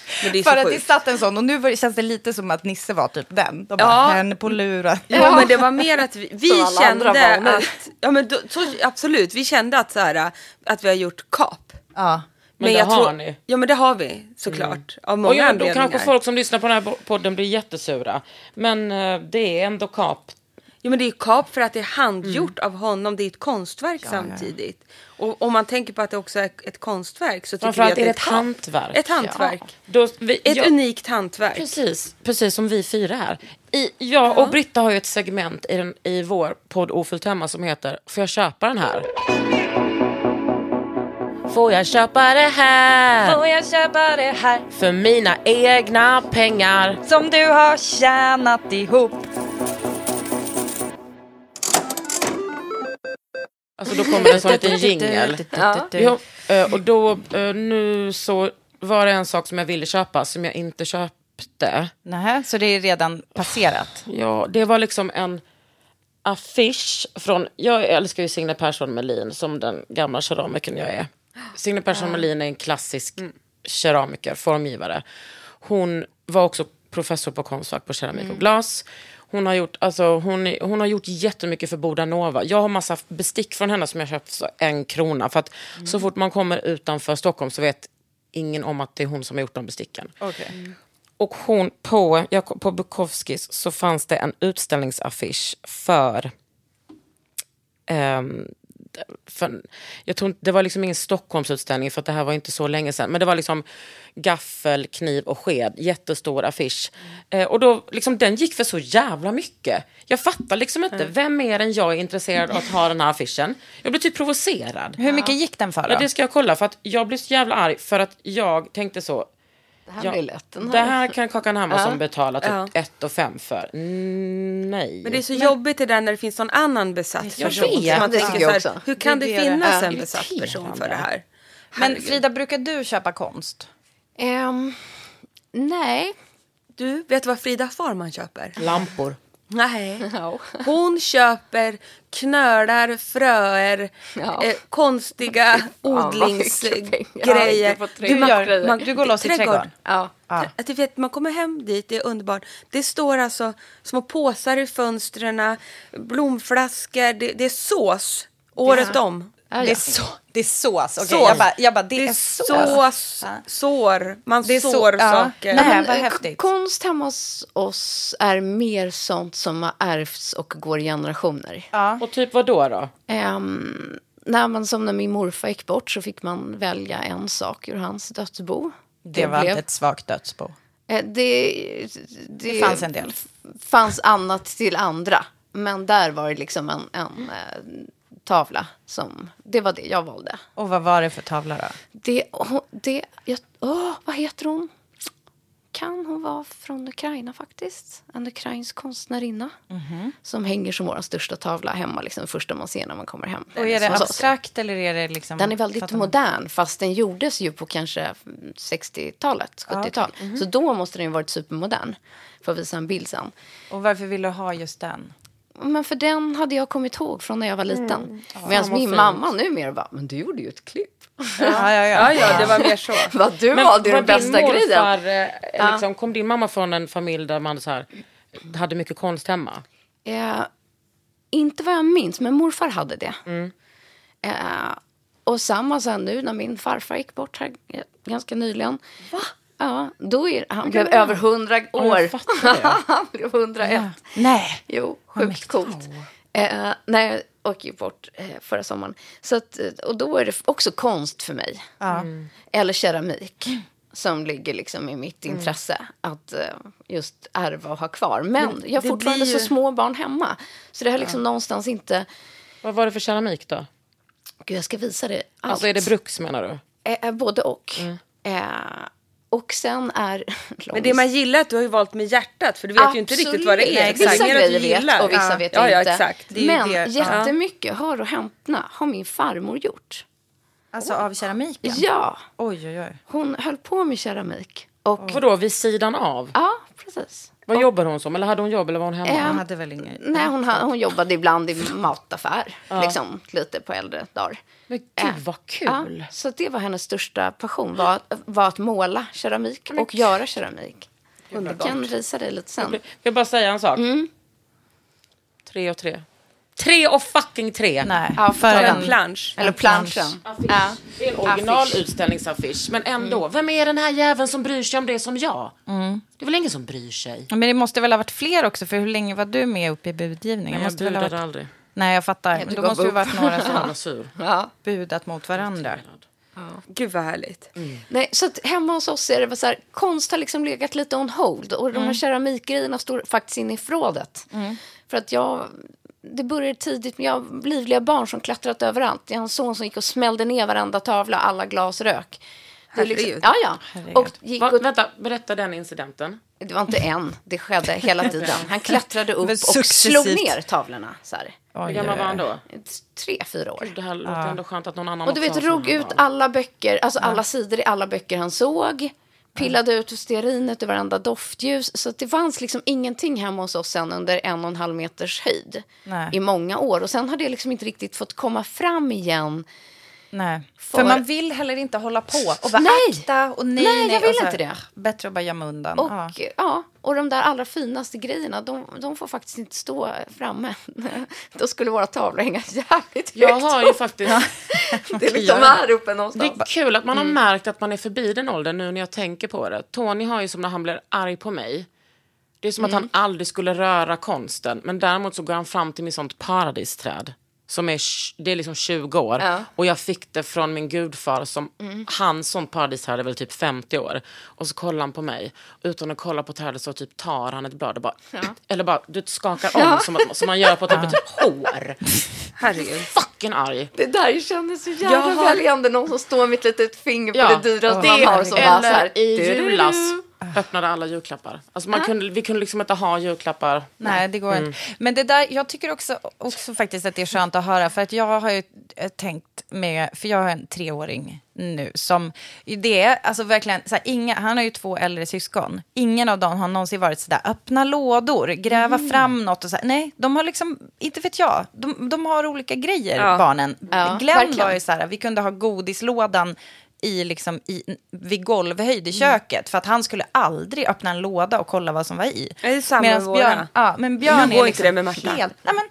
För att det satt en sån. Och nu var, känns det lite som att Nisse var typ den. De bara, Ja. henne på luren. Ja, men det var mer att vi, vi kände att, ja men då, så, absolut, vi kände att så här, att vi har gjort kap. Ja. Men det har ni. Ja men det har vi såklart. Av många Och ja, då kanske folk som lyssnar på den här podden blir jättesura. Men eh, det är ändå kap. Ja men det är kap för att det är handgjort av honom. Det är ett konstverk samtidigt. Och om man tänker på att det också är ett konstverk så tycker vi att är det ett ett kap. hantverk. Ett hantverk. Då, vi, Ett unikt hantverk. Precis, precis som vi fyra här. I, jag och Britta har ju ett segment i, den, i vår podd Ofullt hemma som heter Får jag köpa den här? Får jag köpa det här? Får jag köpa det här För mina egna pengar. som du har tjänat ihop? Alltså då kommer det en sån liten jingel. Eh, och då, eh, nu så var det en sak som jag ville köpa som jag inte köpte. Nähä, så det är redan passerat? Ja, det var liksom en affisch från, jag älskar ju Signe Persson Melin som den gamla keramikern jag är. Signe Persson Melin är en klassisk keramiker, formgivare. Hon var också professor på Konstfack på keramik och glas. Hon har, gjort, alltså, hon, hon har gjort jättemycket för Boda Nova. Jag har massa bestick från henne som jag köpt för en krona. För att så fort man kommer utanför Stockholm så vet ingen om att det är hon som har gjort de besticken. Och hon, på, jag, på Bukowskis så fanns det en utställningsaffisch för... ehm, för jag tror det var liksom ingen Stockholmsutställning för att det här var inte så länge sedan. Men det var liksom gaffel, kniv och sked. Jättestor affisch. Eh, och då, liksom, den gick för så jävla mycket. Jag fattar liksom inte. Vem mer än jag är intresserad av att ha den här affischen? Jag blir typ provocerad. Hur mycket gick den för då? Ja, det ska jag kolla. För att jag blev så jävla arg för att jag tänkte så. Det här Ja, blir lätt. Den Det här. här kan Kakan Hermansson Ja. betala typ Ja. 1 och 5 för. Mm, nej. Men det är så jobbigt det där när det finns någon annan besatt Jag person. vet. Man Det tänker så här, också. hur kan Det det, det. finnas Ja. en besatt person för det här? Men Frida, brukar du köpa konst? Ehm, nej. Du, vet du vad Frida Farman köper? Lampor. Nej. Hon köper knölar, fröer, Ja. eh, konstiga odlingsgrejer. Du gör- du går loss i trädgård. trädgården? Ja. Du vet, man kommer hem dit, det är underbart. Det står alltså små påsar i fönstren, blomflaskor, det, det är sås året Ja. Ja, Det ja. är, så, det är sås. Okej, Sås. Jag bara, jag bara, det, Det är är sås. sås, Ja. sår, man Det sår ja. saker. Nej. Men, vad eh, häftigt. Konst hemma hos oss är mer sånt som har ärvts och går i generationer. Ja. Och typ vad då? då? Um, när man, som när min morfar gick bort så fick man välja en sak ur hans dödsbo. Det var inte ett svagt dödsbo. Eh, Det, det, Det fanns en del. fanns annat till andra. Men där var det liksom en, en eh, tavla som... Det var det jag valde. Och vad var det för tavla då? Det, hon- det, jag, åh, vad heter hon? Kan hon vara från Ukraina faktiskt? En ukrainsk konstnärinna. Mhm. Som hänger som vår största tavla hemma. Liksom, första man ser när man kommer hem. Och är det abstrakt eller är det liksom... Den är väldigt modern, fast den gjordes ju på kanske 60-talet, 70-tal. Så då måste den ju varit supermodern, för att visa en bild sen. Och varför vill du ha just den? Men för den hade jag kommit ihåg från när jag var liten. Fan, Medan min fint. mamma numera bara, men du gjorde ju ett klipp. Ja, ja, Ja, ja, det var mer så. Vad du Men valde den bästa din grejen. morfar, eh, liksom, Kom din mamma från en familj där man så här, hade mycket konst hemma? Eh, inte vad jag minns, men morfar hade det. Eh, och samma sen nu när min farfar gick bort här ganska nyligen. Va? Ja, då är, han blev över 100 år. det. han blev 101. Nej. Jo, sjukt coolt. Eh, nej, jag åkte ju bort eh, förra sommaren. Så att, eh, och då är det också konst för mig. Eller keramik. Som ligger liksom i mitt intresse. Att eh, just ärva och ha kvar. Men jag har det fortfarande blir så små barn hemma. Så det har liksom någonstans inte... Vad var det för keramik då? Gud, jag ska visa dig allt. Alltså är det bruks menar du? Eh, eh, både och. Eh, och sen är... Men det man gillar är att du har ju valt med hjärtat för du vet ju inte riktigt vad det är. Nej, vissa Mer att du grejer gillar. vet och vissa ja. vet ja, ja, inte. exakt. Det är ju Men det- ja. jättemycket, hör och hämtna, har min farmor gjort. Alltså av keramiken? Ja, Oj, oj, oj. hon höll på med keramik. Och, Vadå, vid sidan av? Ja, precis. Vad jobbade hon som? Eller hade hon jobb eller var hon hemma? Eh, Han hade väl inget... Nej, hon, hon jobbade ibland i mataffär, liksom, lite på äldre dagar. Men gud Eh, vad Ja, kul! så det var hennes största passion, var, var att måla keramik och göra keramik. Jag kan visa dig lite sen. Jag bara säga en sak? Tre och tre. Tre och fucking tre! Nej, Ja, för en... Plansch. Eller planschen. Ja. Det är en originalutställningsaffisch, men ändå. Vem är den här jäveln som bryr sig om det som jag? Det är väl ingen som bryr sig? Men det måste väl ha varit fler också, för hur länge var du med uppe i budgivningen? Jag ha budade varit... aldrig. Nej, jag fattar. du Men då måste det upp. varit några som Jag sur. Ja. budat mot varandra. Gud vad härligt. Nej, så att hemma hos oss är det så här, konst har liksom legat lite on hold och de här keramikgrejerna står faktiskt inne i förrådet. För att jag, det började tidigt, men jag har livliga barn som klättrat överallt. Jag har en son som gick och smällde ner varenda tavla, alla glas rök. Det är liksom, ja, ja. Och gick Va, vänta, berätta den incidenten. det var inte en, det skedde hela tiden. Han klättrade upp och slog ner tavlorna. Så här. Hur gammal var han då? Tre, fyra år. Det här låter ändå skönt att någon annan Och du vet, drog ut alla böcker, alltså alla sidor i alla böcker han såg. Pillade ut stearinet ur varenda doftljus. Så det fanns liksom ingenting hemma hos oss sen under en och en halv meters höjd. Nej. I många år. Och sen har det liksom inte riktigt fått komma fram igen. Nej. För... För- man vill heller inte hålla på och vara Nej. akta och nej, Nej, jag nej, vill så här, inte det. Bättre att bara gömma undan. Och, Ja. ja. Och de där allra finaste grejerna, de, de får faktiskt inte stå framme. Då skulle våra tavlor hänga jävligt högt. Jag har ju faktiskt... Det är liksom här uppe Det någonstans. är kul att man har märkt att man är förbi den åldern nu när jag tänker på det. Tony har ju som när han blir arg på mig. Det är som att han aldrig skulle röra konsten. Men däremot så går han fram till mitt sånt paradisträd. Som är, det är liksom 20 år. Ja. Och jag fick det från min gudfar som, hans sånt paradisträd är väl typ 50 år. Och så kollar han på mig. Utan att kolla på trädet så typ tar han ett blad och bara, eller bara du skakar om som, att, som man gör på typ ett typ hår. Herregud. Fucking arg. Det där kändes så jävla har- väljande. Någon som står med ett litet finger på Ja, det dyraste man har. Som bara så här, eller i julas öppnade alla julklappar. Alltså man kunde, vi kunde liksom inte ha julklappar. Nej, det går Mm. inte. Men det där, jag tycker också, också faktiskt att det är skönt att höra. För att jag har ju eh, tänkt med, för jag har en treåring nu som, det är alltså verkligen, så här, inga, han har ju två äldre syskon. Ingen av dem har någonsin varit sådär, öppna lådor, gräva Mm. fram något och så här. Nej, de har liksom, inte vet jag, de, de har olika grejer, Ja. barnen. Ja, Glenn verkligen. var ju så här, vi kunde ha godislådan i, liksom, i, vid golvhöjd Mm. i köket. För att han skulle aldrig öppna en låda och kolla vad som var i. Det är samma Medans med våra. Björn, ja, men Björn är liksom det med Marta. Helt, nej men,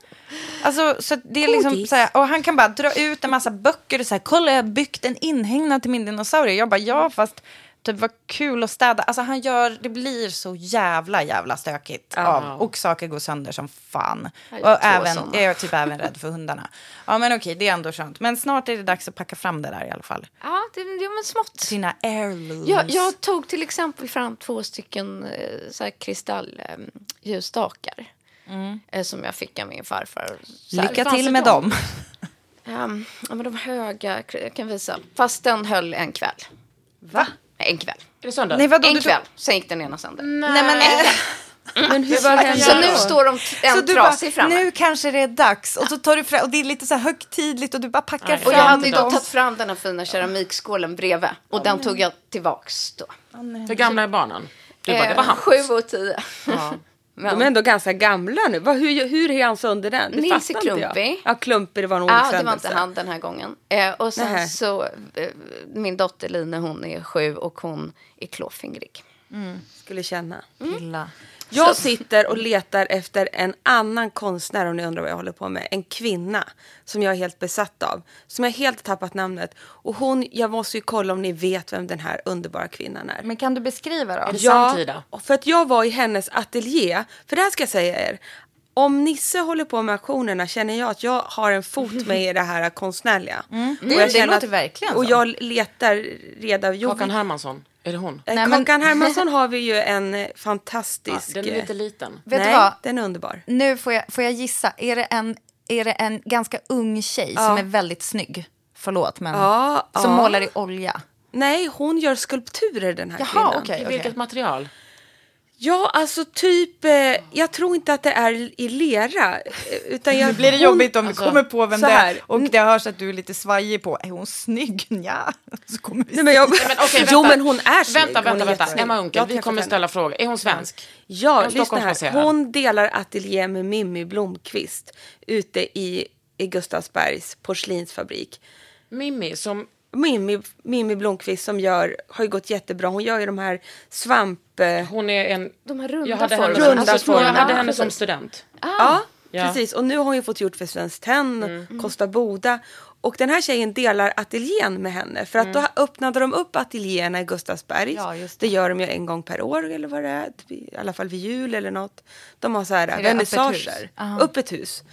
alltså, så det är liksom, Godis. så här, och han kan bara dra ut en massa böcker och säga kolla jag har byggt en inhägnad till min dinosaurie. Jag bara ja fast typ vad kul att städa. Alltså han gör, det blir så jävla jävla stökigt av, och saker går sönder som fan. Jag Och även, såna. jag är typ även rädd för hundarna. Ja men okej, det är ändå skönt. Men snart är det dags att packa fram det där i alla fall. Ja, det, det var smått. Sina heirlooms. Jag, jag tog till exempel fram två stycken eh, så här kristalljusstakar. Eh, som jag fick av min farfar. Så här, Lycka fanns till med dem. Ehm, ja, men de höga, jag kan visa. Fast den höll en kväll. Va? En kväll. Är det sönder? Nej, vadå, en kväll, sen gick den ena sönder. Nej men Men hur var det Så nu står de Så en du trasig bara, framme. nu kanske det är dags. Och så tar du fram, och det är lite så här högtidligt och du bara packar Nej. fram Och jag hade ju då tagit fram den här fina keramikskålen bredvid. Och den tog jag tillbaks då. Hur gamla är barnen? Du bara, det var Eh. Sju och tio. De är ändå ganska gamla nu. Vad, hur, hur är han sönder den? Det Nils jag. Klumpig. Ja, Klumpig, det var en Ja, det var olyckshändelse. inte han den här gången. Eh, och sen Nähä. så, eh, min dotter Line, hon är sju och hon är klåfingrig. Skulle känna. Illa. Jag sitter och letar efter en annan konstnär om ni undrar vad jag håller på med. En kvinna som jag är helt besatt av. Som jag helt tappat namnet. Och hon, jag måste ju kolla om ni vet vem den här underbara kvinnan är. Men kan du beskriva då? Är det samtida? för att jag var i hennes ateljé. För det här ska jag säga er. Om Nisse håller på med auktionerna känner jag att jag har en fot med i det här konstnärliga. Och Mm, jag det låter verkligen Och så. jag letar reda... Jo, Håkan Hermansson, är det hon? eh, Nej, men- Kakan Hermansson har vi ju en eh, Ja, fantastisk... den är eh, lite liten. Vet nej, du vad? den är underbar. Nu får jag, får jag gissa. Är det, en, är det en ganska ung tjej Ja. som är väldigt snygg? Förlåt, men Ja, som ja. målar i olja. Nej, hon gör skulpturer den här Jaha, kvinnan. okej. I vilket material? Ja, alltså typ, eh, jag tror inte att det är i lera. eh, Utan jag, Nu blir det hon- jobbigt om alltså, du kommer på vem det är. Och det hörs att du är lite svajig på, är hon snygg? Ja. Så kommer vi Nej, men jag, men okej, jo, vänta. men hon är snygg. Vänta, vänta, vänta. Emma har vi kommer ställa frågor. Är hon svensk? Ja, hon lyssna här. Hon delar ateljé med Mimmi Blomqvist ute i, i Gustavsbergs porslinsfabrik. Mimmi som... Mimmi, Mimmi Blomqvist som gör, har ju gått jättebra. Hon gör ju de här svamp... eh, Hon är en... De här runda Jag hade henne, formerna. Runda alltså, jag former. hade henne som student. Ja, Ja. precis. Och nu har hon ju fått gjort för Svenskt Tenn, Mm. Kosta Boda. Och den här tjejen delar ateljén med henne. För att Mm. då öppnade de upp ateljéerna i Gustavsberg. Ja, just det. gör de ju en gång per år eller vad det är. I alla fall vid jul eller något. De har så här det vernissager. öppet hus? Öppet hus.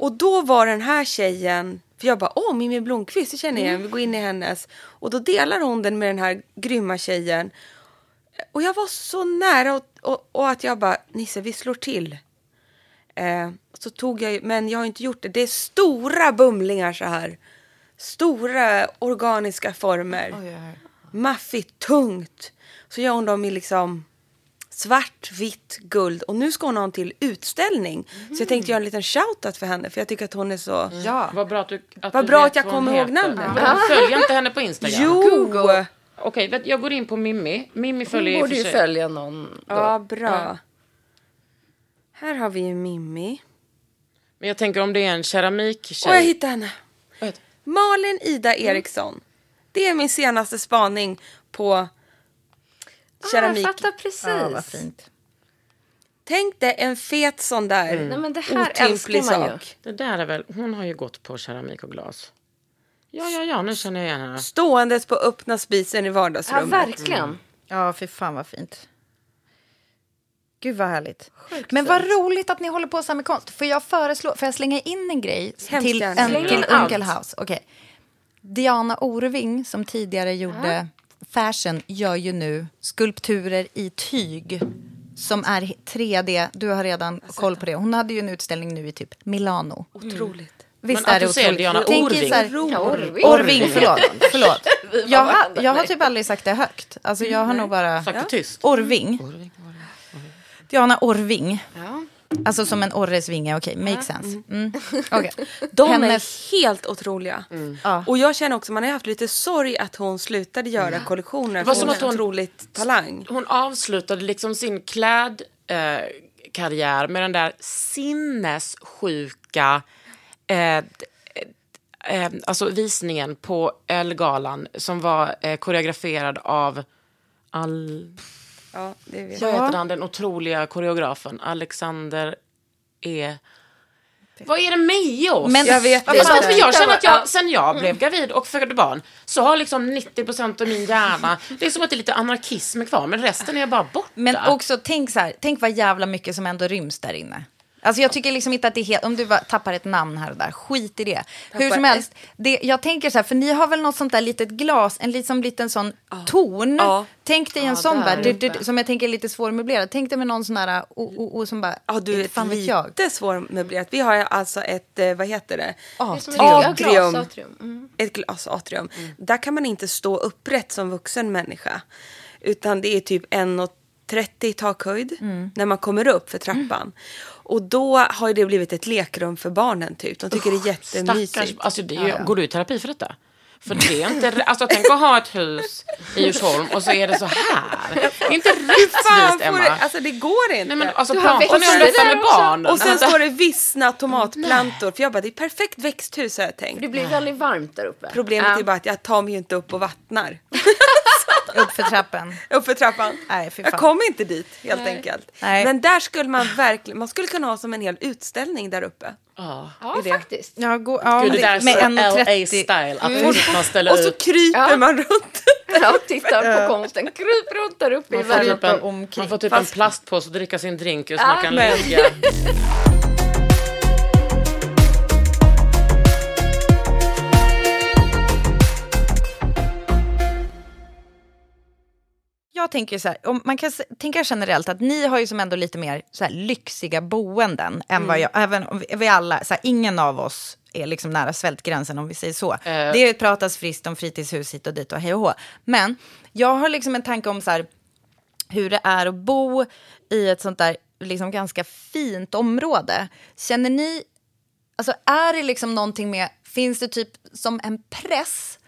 Och då var den här tjejen, för jag bara åh Mimmi Blomqvist, det känner jag igen, vi går in i hennes. Och då delar hon den med den här grymma tjejen. Och jag var så nära och, och, och att jag bara, Nisse vi slår till. Eh, så tog jag men jag har inte gjort det. Det är stora bumlingar så här. Stora organiska former. Maffigt, tungt. Så gör hon dem i liksom svart, vitt, guld. Och nu ska hon ha en till utställning. Så jag tänkte göra en liten shoutout för henne. För jag tycker att hon är så... Ja. Vad bra att du att Vad du bra att jag hon kommer ihåg namnet. Du följer inte henne på Instagram? Jo! Okej, vet- jag går in på Mimmi. Mimmi Hon följer och borde ju följa någon. Då. Ja, bra. Här har vi ju Mimmi. Men jag tänker om det är en keramiktjej. Och jag hittade henne. Malin Ida Eriksson. Det är min senaste spaning på keramik. Ah, jag fattar precis. Ja, vad fint. Tänk dig en fet sån där Nej, men det här otymplig älskar man ju. sak. Det där är väl, hon har ju gått på keramik och glas. Ja, ja, ja, nu känner jag igen henne. Ståendes på öppna spisen i Ja, vardagsrummet. verkligen. Ja, fy fan vad fint. Gud vad härligt. Men vad roligt att ni håller på så här med konst. Får jag föreslå, får jag slänga in en grej Hemskt till, en, till. Uncle House? Okej. Diana Orving som tidigare gjorde fashion gör ju nu skulpturer i tyg som är 3D. Du har redan koll på det. Hon hade ju en utställning nu i typ Milano. Otroligt. Visst Men är att det otroligt. Diana Tänk Orving. så här- Ja, Orving. Orving, förlåt. förlåt. Jag, har, jag har typ aldrig sagt det högt. Alltså jag har nog bara... Sagt det tyst. Orving. Diana Orving. Ja. Alltså som en orres vinge, okej, makes sense. Mm. Okej. De Hennes- är helt otroliga. Ja. Och jag känner också, man har haft lite sorg att hon slutade göra kollektioner. var För som hon att hon- otroligt talang. Hon avslutade liksom sin klädkarriär eh, karriär med den där sinnessjuka eh, eh, alltså visningen på Ölgalan som var eh, koreograferad av all... Ja, det vet Vad jag. heter han, den otroliga koreografen? Alexander E... Vad är det med oss? Men- Jag vet Ja, inte. för jag känner att Ja. jag, sen jag blev gravid och födde barn så har liksom 90% av min hjärna, det är som att det är lite anarkism kvar men resten är bara borta. Men också, tänk så här, tänk vad jävla mycket som ändå ryms där inne. Alltså jag tycker liksom inte att det är helt, om du bara tappar ett namn här och där, skit i det. Hur som helst, det, jag tänker så här, för ni har väl något sånt där litet glas, en liksom liten sån ton. Ja. Tänk dig en Ja, sån där bara, du, du, som jag tänker är lite svårmöblerad. Tänk dig med någon sån där, o, o, o, som bara, Ja, du är fan vet jag. lite svårmöblerat. Vi har alltså ett, eh, vad heter det? Atrium. glas, atrium. Mm. Ett glasatrium. Där kan man inte stå upprätt som vuxen människa. Utan det är typ 1,30 i takhöjd när man kommer upp för trappan. Och då har ju det blivit ett lekrum för barnen typ. De tycker det är Stackars, jättemysigt. alltså det är, Går du i terapi för detta? För det är inte, alltså tänk att ha ett hus i Djursholm och så är det så här. Det är inte rättvist Emma. det, alltså det går inte. Nej men alltså Du har pratar ni om växter detta där med också. barnen? och sen står det vissna tomatplantor. För jag bara, det är perfekt växthus har jag tänkt. Det blir väldigt varmt där uppe. Problemet Ja. är bara att jag tar mig ju inte upp och vattnar. Upp för trappen. upp för trappan. Nej, fy jag kommer inte dit helt enkelt. Nej. Men där skulle man verkligen, man skulle kunna ha som en hel utställning där uppe. ja. Ja, det. faktiskt. Ja, gå, ja, Gud, det där är med så 1,30. LA-style. Att fort man ställer Och så kryper Ja. man runt. Ja, tittar på konsten. Kryp runt där uppe i Man får typ världen. en, man får typ Fast- en plastpåse och dricka sin drink ur så Ja, man kan men- ligga. Jag tänker så här, om man kan tänka generellt att ni har ju som ändå lite mer så här lyxiga boenden än vad jag, även om vi, alla, så här, ingen av oss är liksom nära svältgränsen om vi säger så. Det pratas friskt om fritidshus hit och dit och hej och hå. Men jag har liksom en tanke om så här, hur det är att bo i ett sånt där liksom ganska fint område. Känner ni, alltså är det liksom någonting med, finns det typ som en press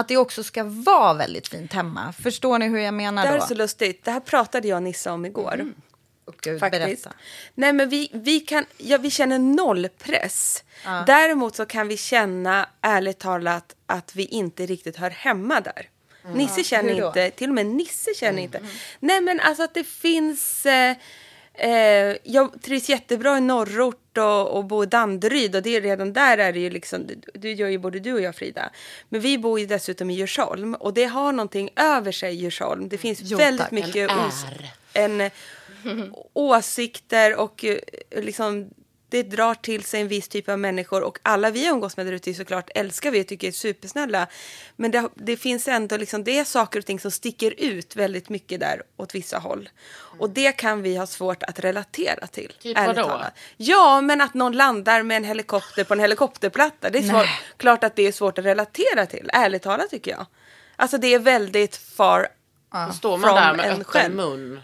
att det också ska vara väldigt fint hemma? Förstår ni hur jag menar Det här är då? så lustigt. Det här pratade jag och Nissa om igår. Och Gud, Faktiskt. berätta. Nej, men vi, vi, kan, ja, vi känner noll press. Däremot så kan vi känna, ärligt talat, att vi inte riktigt hör hemma där. Nisse känner inte, till och med Nisse känner inte. Nej men alltså att det finns... Eh, eh, jag trivs jättebra i norrort och, och bor i Danderyd och det är redan där är det ju liksom, det, gör ju både du och jag Frida. Men vi bor ju dessutom i Djursholm och det har någonting över sig Djursholm. Det finns Jo, väldigt tack. mycket En en, åsikter och eh, liksom det drar till sig en viss typ av människor och alla vi umgås med där ute såklart älskar vi och tycker är supersnälla. Men det, det finns ändå liksom, det är saker och ting som sticker ut väldigt mycket där åt vissa håll. Och det kan vi ha svårt att relatera till. Typ ärligt vadå? talat. Ja, men att någon landar med en helikopter på en helikopterplatta. Det är svår, klart att det är svårt att relatera till, ärligt talat tycker jag. Alltså det är väldigt far Då står man där med en öppen själv. mun.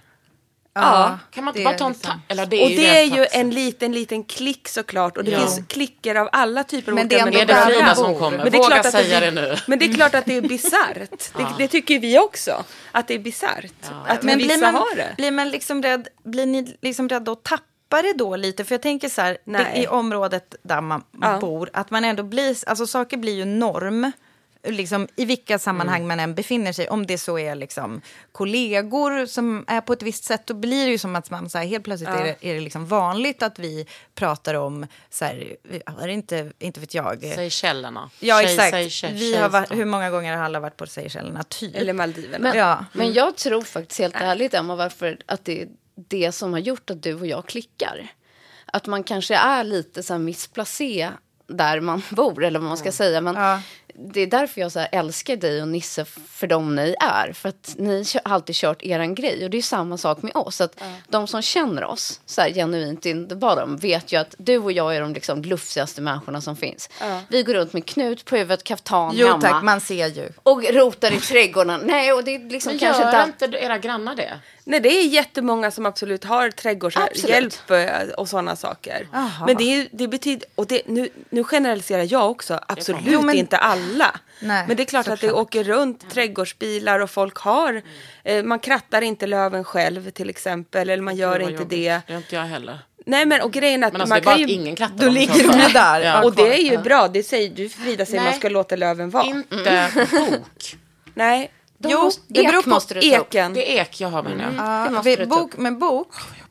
Ja, Kan man inte det bara är ta en liksom- Eller det är och ju det är ju en liten, liten klick såklart. Och det Ja. finns klicker av alla typer av Men olika det är det jag som kommer? Men det är Våga klart att säga det, det nu. Men det är klart att det är bisarrt. Det, det tycker vi också. Att det är bisarrt. Att Men vissa blir man, har det. blir man liksom rädd, blir ni liksom rädda att tappa det då lite? För jag tänker så här, i området där man Ja. bor, att man ändå blir, alltså saker blir ju norm. Liksom, I vilka sammanhang Mm. man än befinner sig. Om det så är liksom kollegor som är på ett visst sätt, då blir det ju som att man så här, helt plötsligt är det, är det liksom vanligt att vi pratar om, så här, är det inte, inte vet jag. Seychellerna. Ja, Tjej- exakt. Seychelles- vi har varit, hur många gånger har alla varit på Seychellerna? Typ. Eller Maldiverna. Men, Ja. men jag tror faktiskt helt ärligt, Emma, varför att det är det som har gjort att du och jag klickar. Att man kanske är lite så här missplacé där man bor, eller vad man ska säga. Men Ja. Det är därför jag så här älskar dig och Nisse för de ni är. För att ni har alltid kört eran grej. Och det är samma sak med oss. Att De som känner oss så här genuint in the bottom vet ju att du och jag är de liksom glufsigaste människorna som finns. Vi går runt med knut på huvudet, kaftan Jo hemma. tack, man ser ju. Och rotar i trädgården. Nej, och det är liksom Men kanske gör inte era grannar det? Nej, det är jättemånga som absolut har trädgårdshjälp eh, och sådana saker. Aha. Men det, är, det betyder, och det, nu, nu generaliserar jag också, absolut Jo, men- inte alla. Nej, men det är klart att det såklart. åker runt trädgårdsbilar och folk har, eh, man krattar inte löven själv till exempel, eller man gör vad inte jobbigt. det. Det gör inte jag heller. Nej men och grejen är att Men alltså, man det kan att ju... ingen krattar. Då ligger de där. Ja. Och det är ju bra, det säger du Frida säger Nej. man ska låta löven vara. Inte bok. Nej. De Jo, måste, det beror på måste. Eken. Det är ek jag har menar jag. Det Ja, måste vi, du bok, men bok,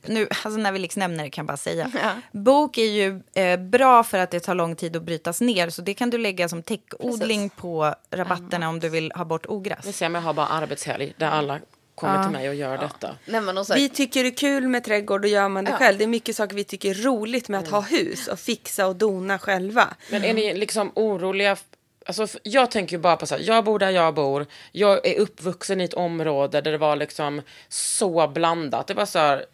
nu, alltså när vi liksom nämner det kan jag bara säga. Bok är ju eh, bra för att det tar lång tid att brytas ner. Så det kan du lägga som täckodling på rabatterna om du vill ha bort ogräs. Vi ser om jag har bara arbetshelg där alla kommer till mig och gör detta. Nej, men och så här, Vi tycker det är kul med trädgård och gör man det själv. Det är mycket saker vi tycker är roligt med att ha hus och fixa och dona själva. Men är ni liksom oroliga? Alltså, jag tänker ju bara på så här, jag bor där jag bor. Jag är uppvuxen i ett område där det var liksom så blandat. Det var så här,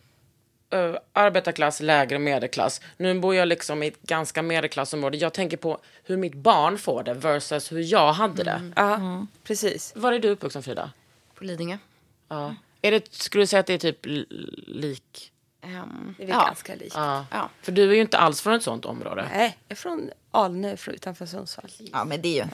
uh, arbetarklass, lägre medelklass. Nu bor jag liksom i ett ganska medelklassområde. Jag tänker på hur mitt barn får det versus hur jag hade det. Ja, precis. Var är du uppvuxen Frida? på Lidingö. Ja. Är det, skulle du säga att det är typ lik? Ehm, Det är väl ja. ganska likt. Ja. Ja. För du är ju inte alls från ett sånt område. Nej, jag är från Alnö från utanför Sundsvall. Ja, men det är ju,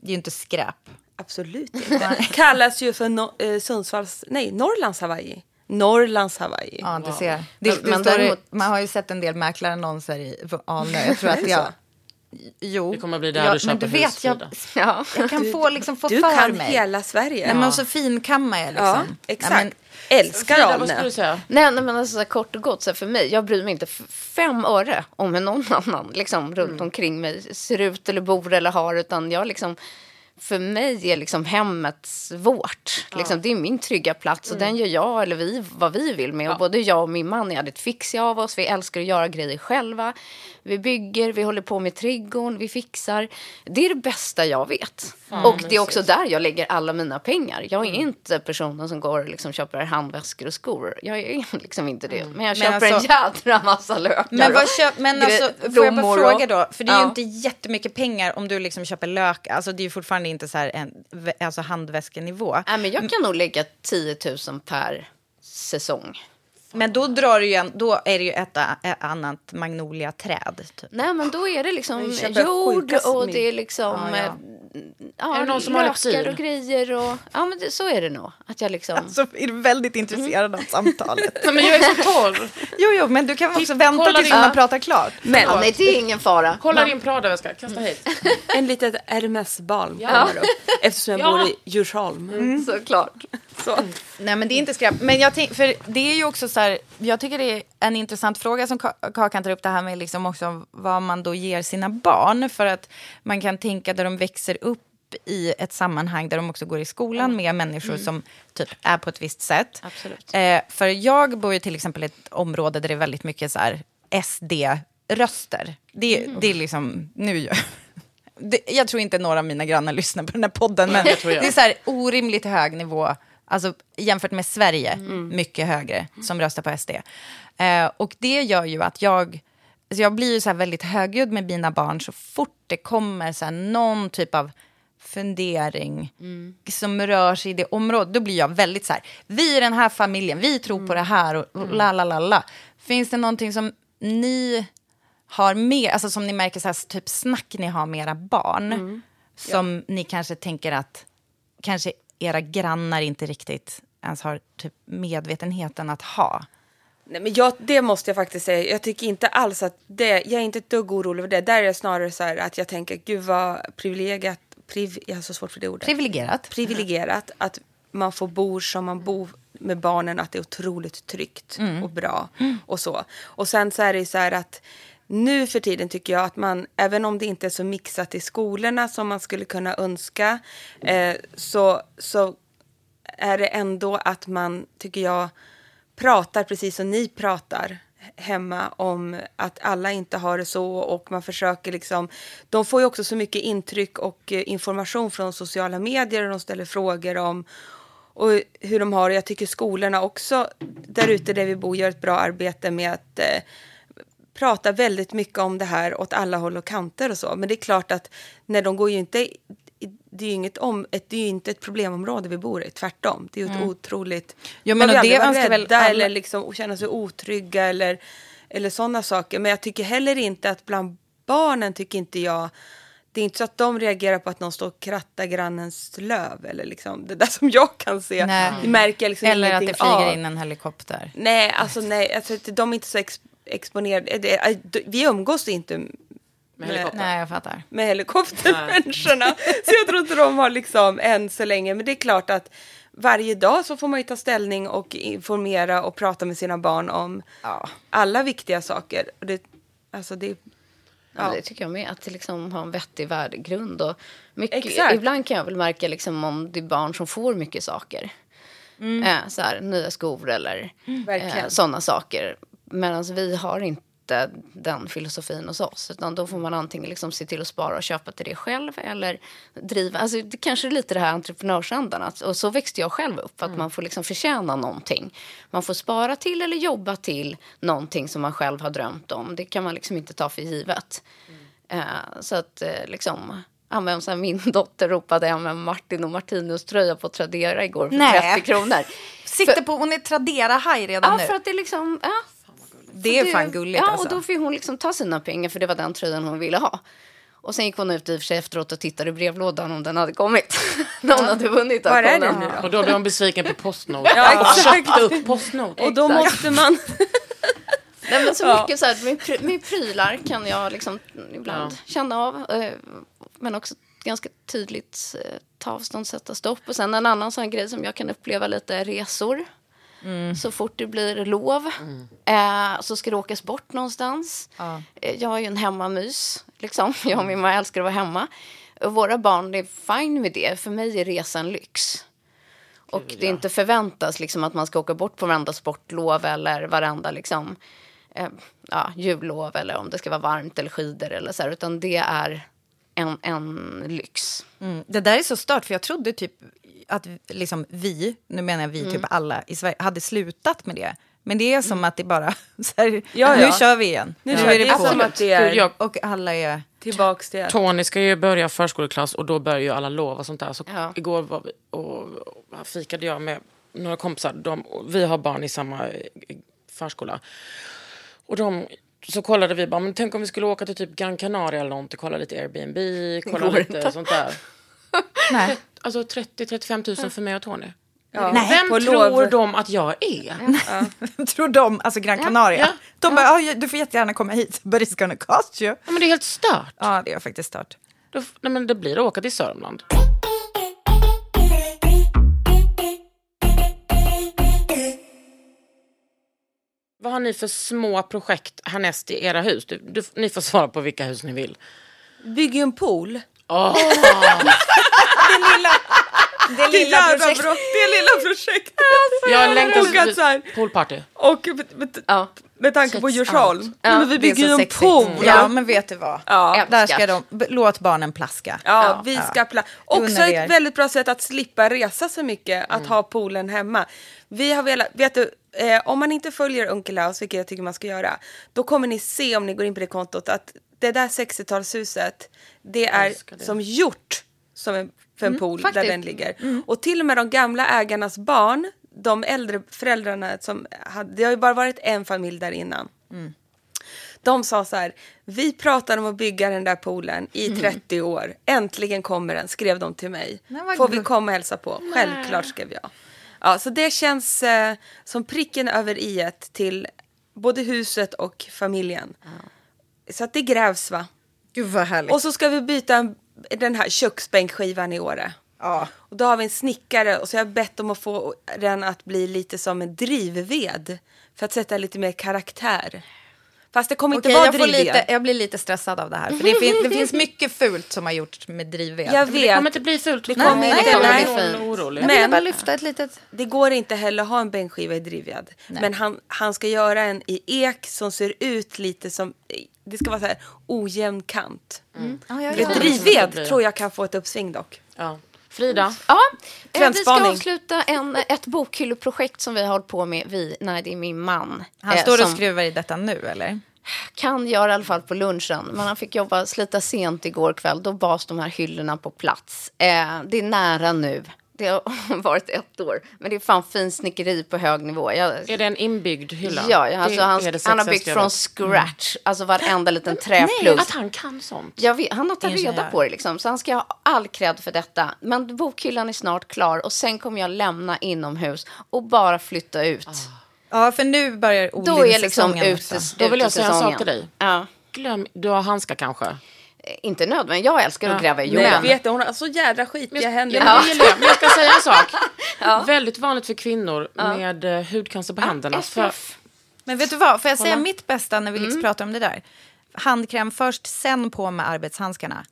det är ju inte skräp. Absolut inte. Kallas ju för no eh, Sundsvalls, nej, Norrlands Hawaii. Norrlands Hawaii. Ja, du ser. Det, Men- det men däremot- Man har ju sett en del mäklarannonser i Alnö. Jag tror att jag... Jo. Det kommer bli där ja, du köper men du vet, hus, jag. Ja. jag kan få, liksom, få Du för kan mig. hela Sverige. Nej, men så finkammar jag liksom. ja, Nej, exakt. men, Älskar Frida, vad skulle Alnö. du säga? Nej, nej, men alltså, så kort och gott, så här, för mig, jag bryr mig inte fem öre om hur någon annan liksom, runt omkring mig ser ut eller bor eller har, utan jag liksom, för mig är liksom hemmet vårt. Liksom, det är min trygga plats och den gör jag eller vi vad vi vill med. Och både jag och min man är jävligt fixiga av oss. Vi älskar att göra grejer själva. Vi bygger, vi håller på med trädgården, vi fixar. Det är det bästa jag vet. och det är också där jag lägger alla mina pengar. Jag är inte personen som går och liksom köper handväskor och skor. Jag är liksom inte det. Men jag köper Men alltså- en jädra massa lökar men vad köp, men alltså, får jag bara fråga då? För det är ju Ja. inte jättemycket pengar om du liksom köper lök. Alltså det är ju fortfarande inte så här en alltså handväskenivå. Nej, men jag kan nog lägga 10 000 per säsong. Men då drar du en, då är det ju ett, ett annat magnolia-träd. Typ. Nej, men då är det liksom jord och det är liksom... Ja, ja. Ja, Är det någon som har lepsyl? och grejer och... Ja, men det, så är det nog. Att jag liksom... Så är du väldigt intresserad av samtalet. Nej, men jag är så torr. Jo, jo, men du kan också vänta kolla tills din- man pratar klart. Men ja, nej, det är ingen fara. Kolla din Prada-väska, kasta hit. en litet Hermes-balm Ja. kommer upp. Eftersom jag Ja. bor i Djursholm. Mm, Såklart. Så. Nej, men det är inte skräp. Men jag tänk, för det är ju också så här, jag tycker det är en intressant fråga som Ka- Kakan tar upp det här med liksom också vad man då ger sina barn. För att man kan tänka där de växer upp i ett sammanhang där de också går i skolan med människor som typ är på ett visst sätt. Eh, för jag bor ju till exempel i ett område där det är väldigt mycket så SD-röster. Det, det är liksom, nu gör det, jag tror inte några av mina grannar lyssnar på den här podden, men det det är så här orimligt hög nivå. Alltså jämfört med Sverige, mycket högre, som röstar på SD. Eh, och det gör ju att jag, alltså jag blir ju så väldigt högljudd med mina barn så fort det kommer så någon typ av fundering som rör sig i det området. Då blir jag väldigt så här, vi är den här familjen, vi tror på det här och, och la la la la. Finns det någonting som ni har med, alltså som ni märker så här, typ snack ni har med era barn, som ni kanske tänker att kanske era grannar inte riktigt ens har typ medvetenheten att ha. Nej, men jag, det måste jag faktiskt säga. Jag tycker inte alls att det, jag är inte ett dugg orolig för det. Där är det snarare så här att jag tänker, gud vad privilegierat, priv, jag har så svårt för det ordet. Privilegierat. privilegierat att man får bo som man bor med barnen, att det är otroligt tryggt och bra och så. Och sen så är det så här att nu för tiden tycker jag att man, även om det inte är så mixat i skolorna som man skulle kunna önska, eh, så, så är det ändå att man, tycker jag, pratar precis som ni pratar hemma om att alla inte har det så och man försöker liksom. De får ju också så mycket intryck och eh, information från sociala medier och de ställer frågor om och hur de har det. Jag tycker skolorna också där ute där vi bor gör ett bra arbete med att eh, prata väldigt mycket om det här åt alla håll och kanter och så. Men det är klart att när de går ju inte det är inget om, ett, det är inte ett problemområde vi bor i, tvärtom. Det är ett Mm. otroligt... Ja, men man vill det vara rädda alla- eller liksom känna sig otrygga eller, eller sådana saker. Men jag tycker heller inte att bland barnen tycker inte jag det är inte så att de reagerar på att någon står och krattar grannens löv eller liksom det där som jag kan se. Nej. Det märker jag liksom Eller att det flyger av. in en helikopter. Nej, alltså nej, alltså, de är inte så ex exponerade. Äh, vi umgås inte med, helikopter. Nej, jag fattar. med helikoptermänniskorna. så jag tror inte de har liksom än så länge. Men det är klart att varje dag så får man ju ta ställning och informera och prata med sina barn om alla viktiga saker. Och det, alltså det, Ja. Det tycker jag med. Att liksom har en vettig värdegrund. Och mycket, Exakt. Ibland kan jag väl märka liksom om det är barn som får mycket saker. Eh, så här, nya skor eller Mm. Verkligen. eh, sådana saker. Medan vi har inte den filosofin hos oss. Utan då får man antingen liksom se till att spara och köpa till det själv. Eller driva. Alltså, det kanske är lite det här entreprenörsandan. Att, och så växte jag själv upp. Att man får liksom förtjäna någonting. Man får spara till eller jobba till någonting som man själv har drömt om. Det kan man liksom inte ta för givet. Eh, så att eh, liksom... Min dotter ropade hem en Martin och Martinus tröja på Tradera igår för Nej. 30 kronor. Sitter på, hon är Tradera-haj redan Ja, nu. för att det liksom... Ja, det är fan gulligt Ja, alltså. och då fick hon liksom ta sina pengar för det var den tröjan hon ville ha. Och sen gick hon ut i och för sig efteråt och tittade i brevlådan om den hade kommit. Någon hade vunnit Var är den nu då? Och då blev hon besviken på Postnord. Ja, Och köpte upp Postnord. och då måste man... Nej, men så Ja. mycket så här, med, pry- med prylar kan jag liksom ibland Ja. känna av. Eh, men också ganska tydligt eh, ta avstånd, sätta stopp. Och sen en annan sån grej som jag kan uppleva lite är resor. Så fort det blir lov eh, så ska det åkas bort någonstans. Ja. Eh, Jag har ju en hemmamys. Liksom. Jag och min mamma älskar att vara hemma. Och våra barn är fine med det. För mig är resan lyx. Och det inte förväntas liksom, att man ska åka bort på varenda sportlov eller varenda liksom, eh, ja, jullov eller om det ska vara varmt eller skidor eller så här, utan det är en, en lyx. Mm. Det där är så stört, för jag trodde typ att liksom vi, nu menar jag vi, Mm. typ alla i Sverige, hade slutat med det. Men det är som att det bara, så här, Ja, nu ja. kör vi igen. Nu kör är vi. det Det är på. som att det är- Och alla är... Tillbaks till... Tony ska ju börja förskoleklass och då börjar ju alla lov och sånt där. Så Ja. igår var vi, och, och fikade jag med några kompisar. De, och vi har barn i samma eh, förskola. Och de, så kollade vi bara, men tänk om vi skulle åka till typ Gran Canaria eller något, kolla lite Airbnb, kolla lite inte. sånt där. Nej. Alltså 30-35 000 för mig och Tony. Ja. Nej, Vem tror lov. de att jag är? Tror de, alltså Gran Canaria, Ja. de bara, "Ja, du får jättegärna komma hit, but it's gonna cost you. Ja, men det är helt stört. Ja, det är faktiskt stört. Då, nej, men det blir att åka till Sörmland. Vad har ni för små projekt härnäst i era hus? Du, du, ni får svara på vilka hus ni vill. Bygger en pool. Åh, Det lilla projektet. Det lilla projektet. jag längtar här. Poolparty. Och med, med, Ja. med tanke på Djursholm. Ja, men vi det bygger ju en sexigt. pool. Ja, men vet du vad? Ja. Där ska de, låt barnen plaska. Ja, vi ska pla- Också ett väldigt bra sätt att slippa resa så mycket, att ha poolen hemma. Vi har velat, vet du, eh, om man inte följer Uncle House, vilket jag tycker man ska göra, då kommer ni se om ni går in på det kontot att det där 60-talshuset, det är det. som gjort som en, för en pool där faktiskt. den ligger. Och till och med de gamla ägarnas barn, de äldre föräldrarna som hade, det har ju bara varit en familj där innan. De sa så här, vi pratade om att bygga den där poolen i 30 år. Äntligen kommer den, skrev de till mig. Nej, Får vi komma och hälsa på? Självklart skrev jag. Ja, så det känns eh, som pricken över i till både huset och familjen. Så att det grävs va. Gud vad härligt. Och så ska vi byta en, den här köksbänkskivan i Åre. ja. Och då har vi en snickare och så har jag bett om att få den att bli lite som en drivved. För att sätta lite mer karaktär Fast det kommer Okej, inte vara jag, drivved. lite, jag blir lite stressad av det här. För det, finns, det finns mycket fult som har gjorts med drivved. Jag Men det vet. kommer inte bli fult. Det Nej, kommer nej, inte- jag nej. blir någon orolig. Jag Men- bara lyfta ett litet... Det går inte heller att ha en bänkskiva i drivved. Men han, han ska göra en i ek som ser ut lite som... Det ska vara så här ojämn kant. Ja, jag För gör det. drivved tror jag kan få ett uppsving dock. Ja. Frida, Ja, eh, vi ska avsluta en, ett bokhylleprojekt som vi har hållit på med. Vi, nej, det är min man. Han eh, står och skruvar i detta nu, eller? kan göra i alla fall på lunchen. Men han fick jobba, slita sent igår kväll. Då bas de här hyllorna på plats. Eh, det är nära nu. Det har varit ett år. Men det är fan fin snickeri på hög nivå. Jag, är det en inbyggd hylla? ja, alltså han, han har byggt från scratch. Alltså varenda liten träplugg. Att han kan sånt. Jag vet, han har tagit reda på det liksom, så han ska ha all cred för detta. Men bokhyllan är snart klar och sen kommer jag lämna inomhus och bara flytta ut. Ja, för nu börjar Då är liksom odlingssäsongen ute. Då vill jag säga en sak till dig. Ja. Glöm, du har handskar kanske? Eh, Inte nödvändigt, jag älskar att gräva i Nej, jag jorden. vet det, hon har så jädra skitiga händer. Ja, men jag. Men jag ska säga en sak. Väldigt vanligt för kvinnor med eh, hudcancer på händerna. För. Men vet du vad, får jag säga Kolla. mitt bästa när vi liksom pratar om det där? Handkräm först, sen på med arbetshandskarna.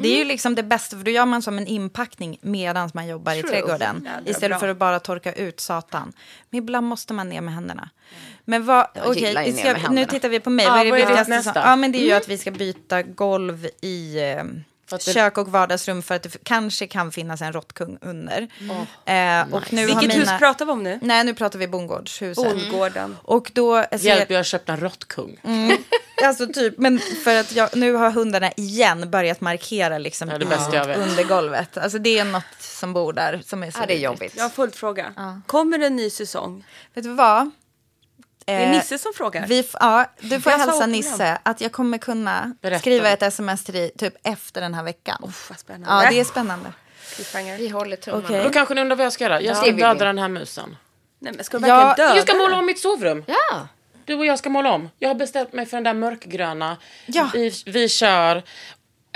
Det är ju liksom det bästa, för då gör man som en inpackning medan man jobbar i True. trädgården. Jädra istället bra. för att bara torka ut satan. Men ibland måste man ner med händerna. Men vad, okej, ska- händerna. nu tittar vi på mig. Ja, vad är det vad är ditt viktigaste? ja, men det är ju att vi ska byta golv i eh, det- kök och vardagsrum för att det kanske kan finnas en råttkung under. Eh, och nu har Vilket mina, hus pratar vi om nu? Nej, nu pratar vi bondgårdshuset. Bondgården. Och då... Alltså, hjälp, jag har köpt en råttkung. Alltså typ, men för att jag, nu har hundarna igen börjat markera liksom Ja, under golvet. Alltså det är något som bor där som är så Ja, det är vidrigt. jobbigt. Jag har fullt fråga. Kommer det en ny säsong? Vet du vad? Det är Eh, Nisse som frågar. Vi, ja, du får Jag hälsa Nisse att jag kommer kunna Berätta. skriva ett sms till dig typ efter den här veckan. Uff, vad spännande. ja, det är spännande. Vi håller tummarna. Okej. Då kanske ni undrar vad jag ska göra. Jag ska vill döda den här musen. Nej, men ska du Ja, verkligen döda Jag ska måla om mitt sovrum. Ja. Du och jag ska måla om. Jag har beställt mig för den där mörkgröna. Ja. Vi, vi kör.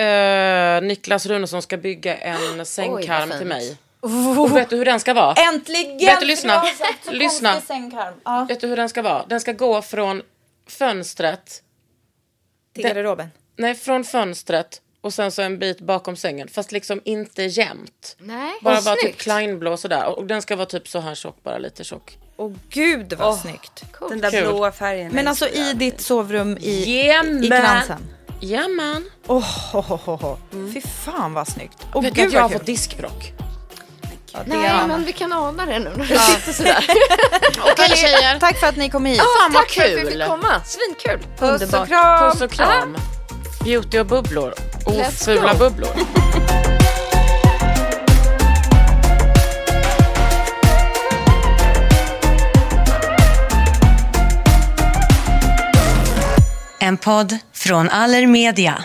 Uh, Niklas Runesson ska bygga en sängkarm till mig. Och vet du hur den ska vara? Äntligen! Vet du, lyssna. Lyssna. Ja. Vet du hur den ska vara? Den ska gå från fönstret. Till garderoben. Nej, från fönstret och sen så en bit bakom sängen. Fast liksom inte jämnt. Nej. Bara, Vad bara typ kleinblå sådär. Och den ska vara typ så här tjock, bara lite tjock. Åh gud vad snyggt. Den där Kul. blåa färgen. Men alltså i ditt sovrum i, Jajamän. i kransen. Jajamän. Åh, oh, oh, oh, oh. Fy fan vad snyggt. Du gud jag har fått diskbråck? Ja, Nej, men vi kan ana det nu när du sitter sådär. Okej tjejer. Tack för att ni kom hit. Fan vad Tack för att vi kul. fick komma. Svinkul. Puss och kram. Puss och kram. Beauty och bubblor. Let's Ofula go. bubblor. En podd från Allermedia.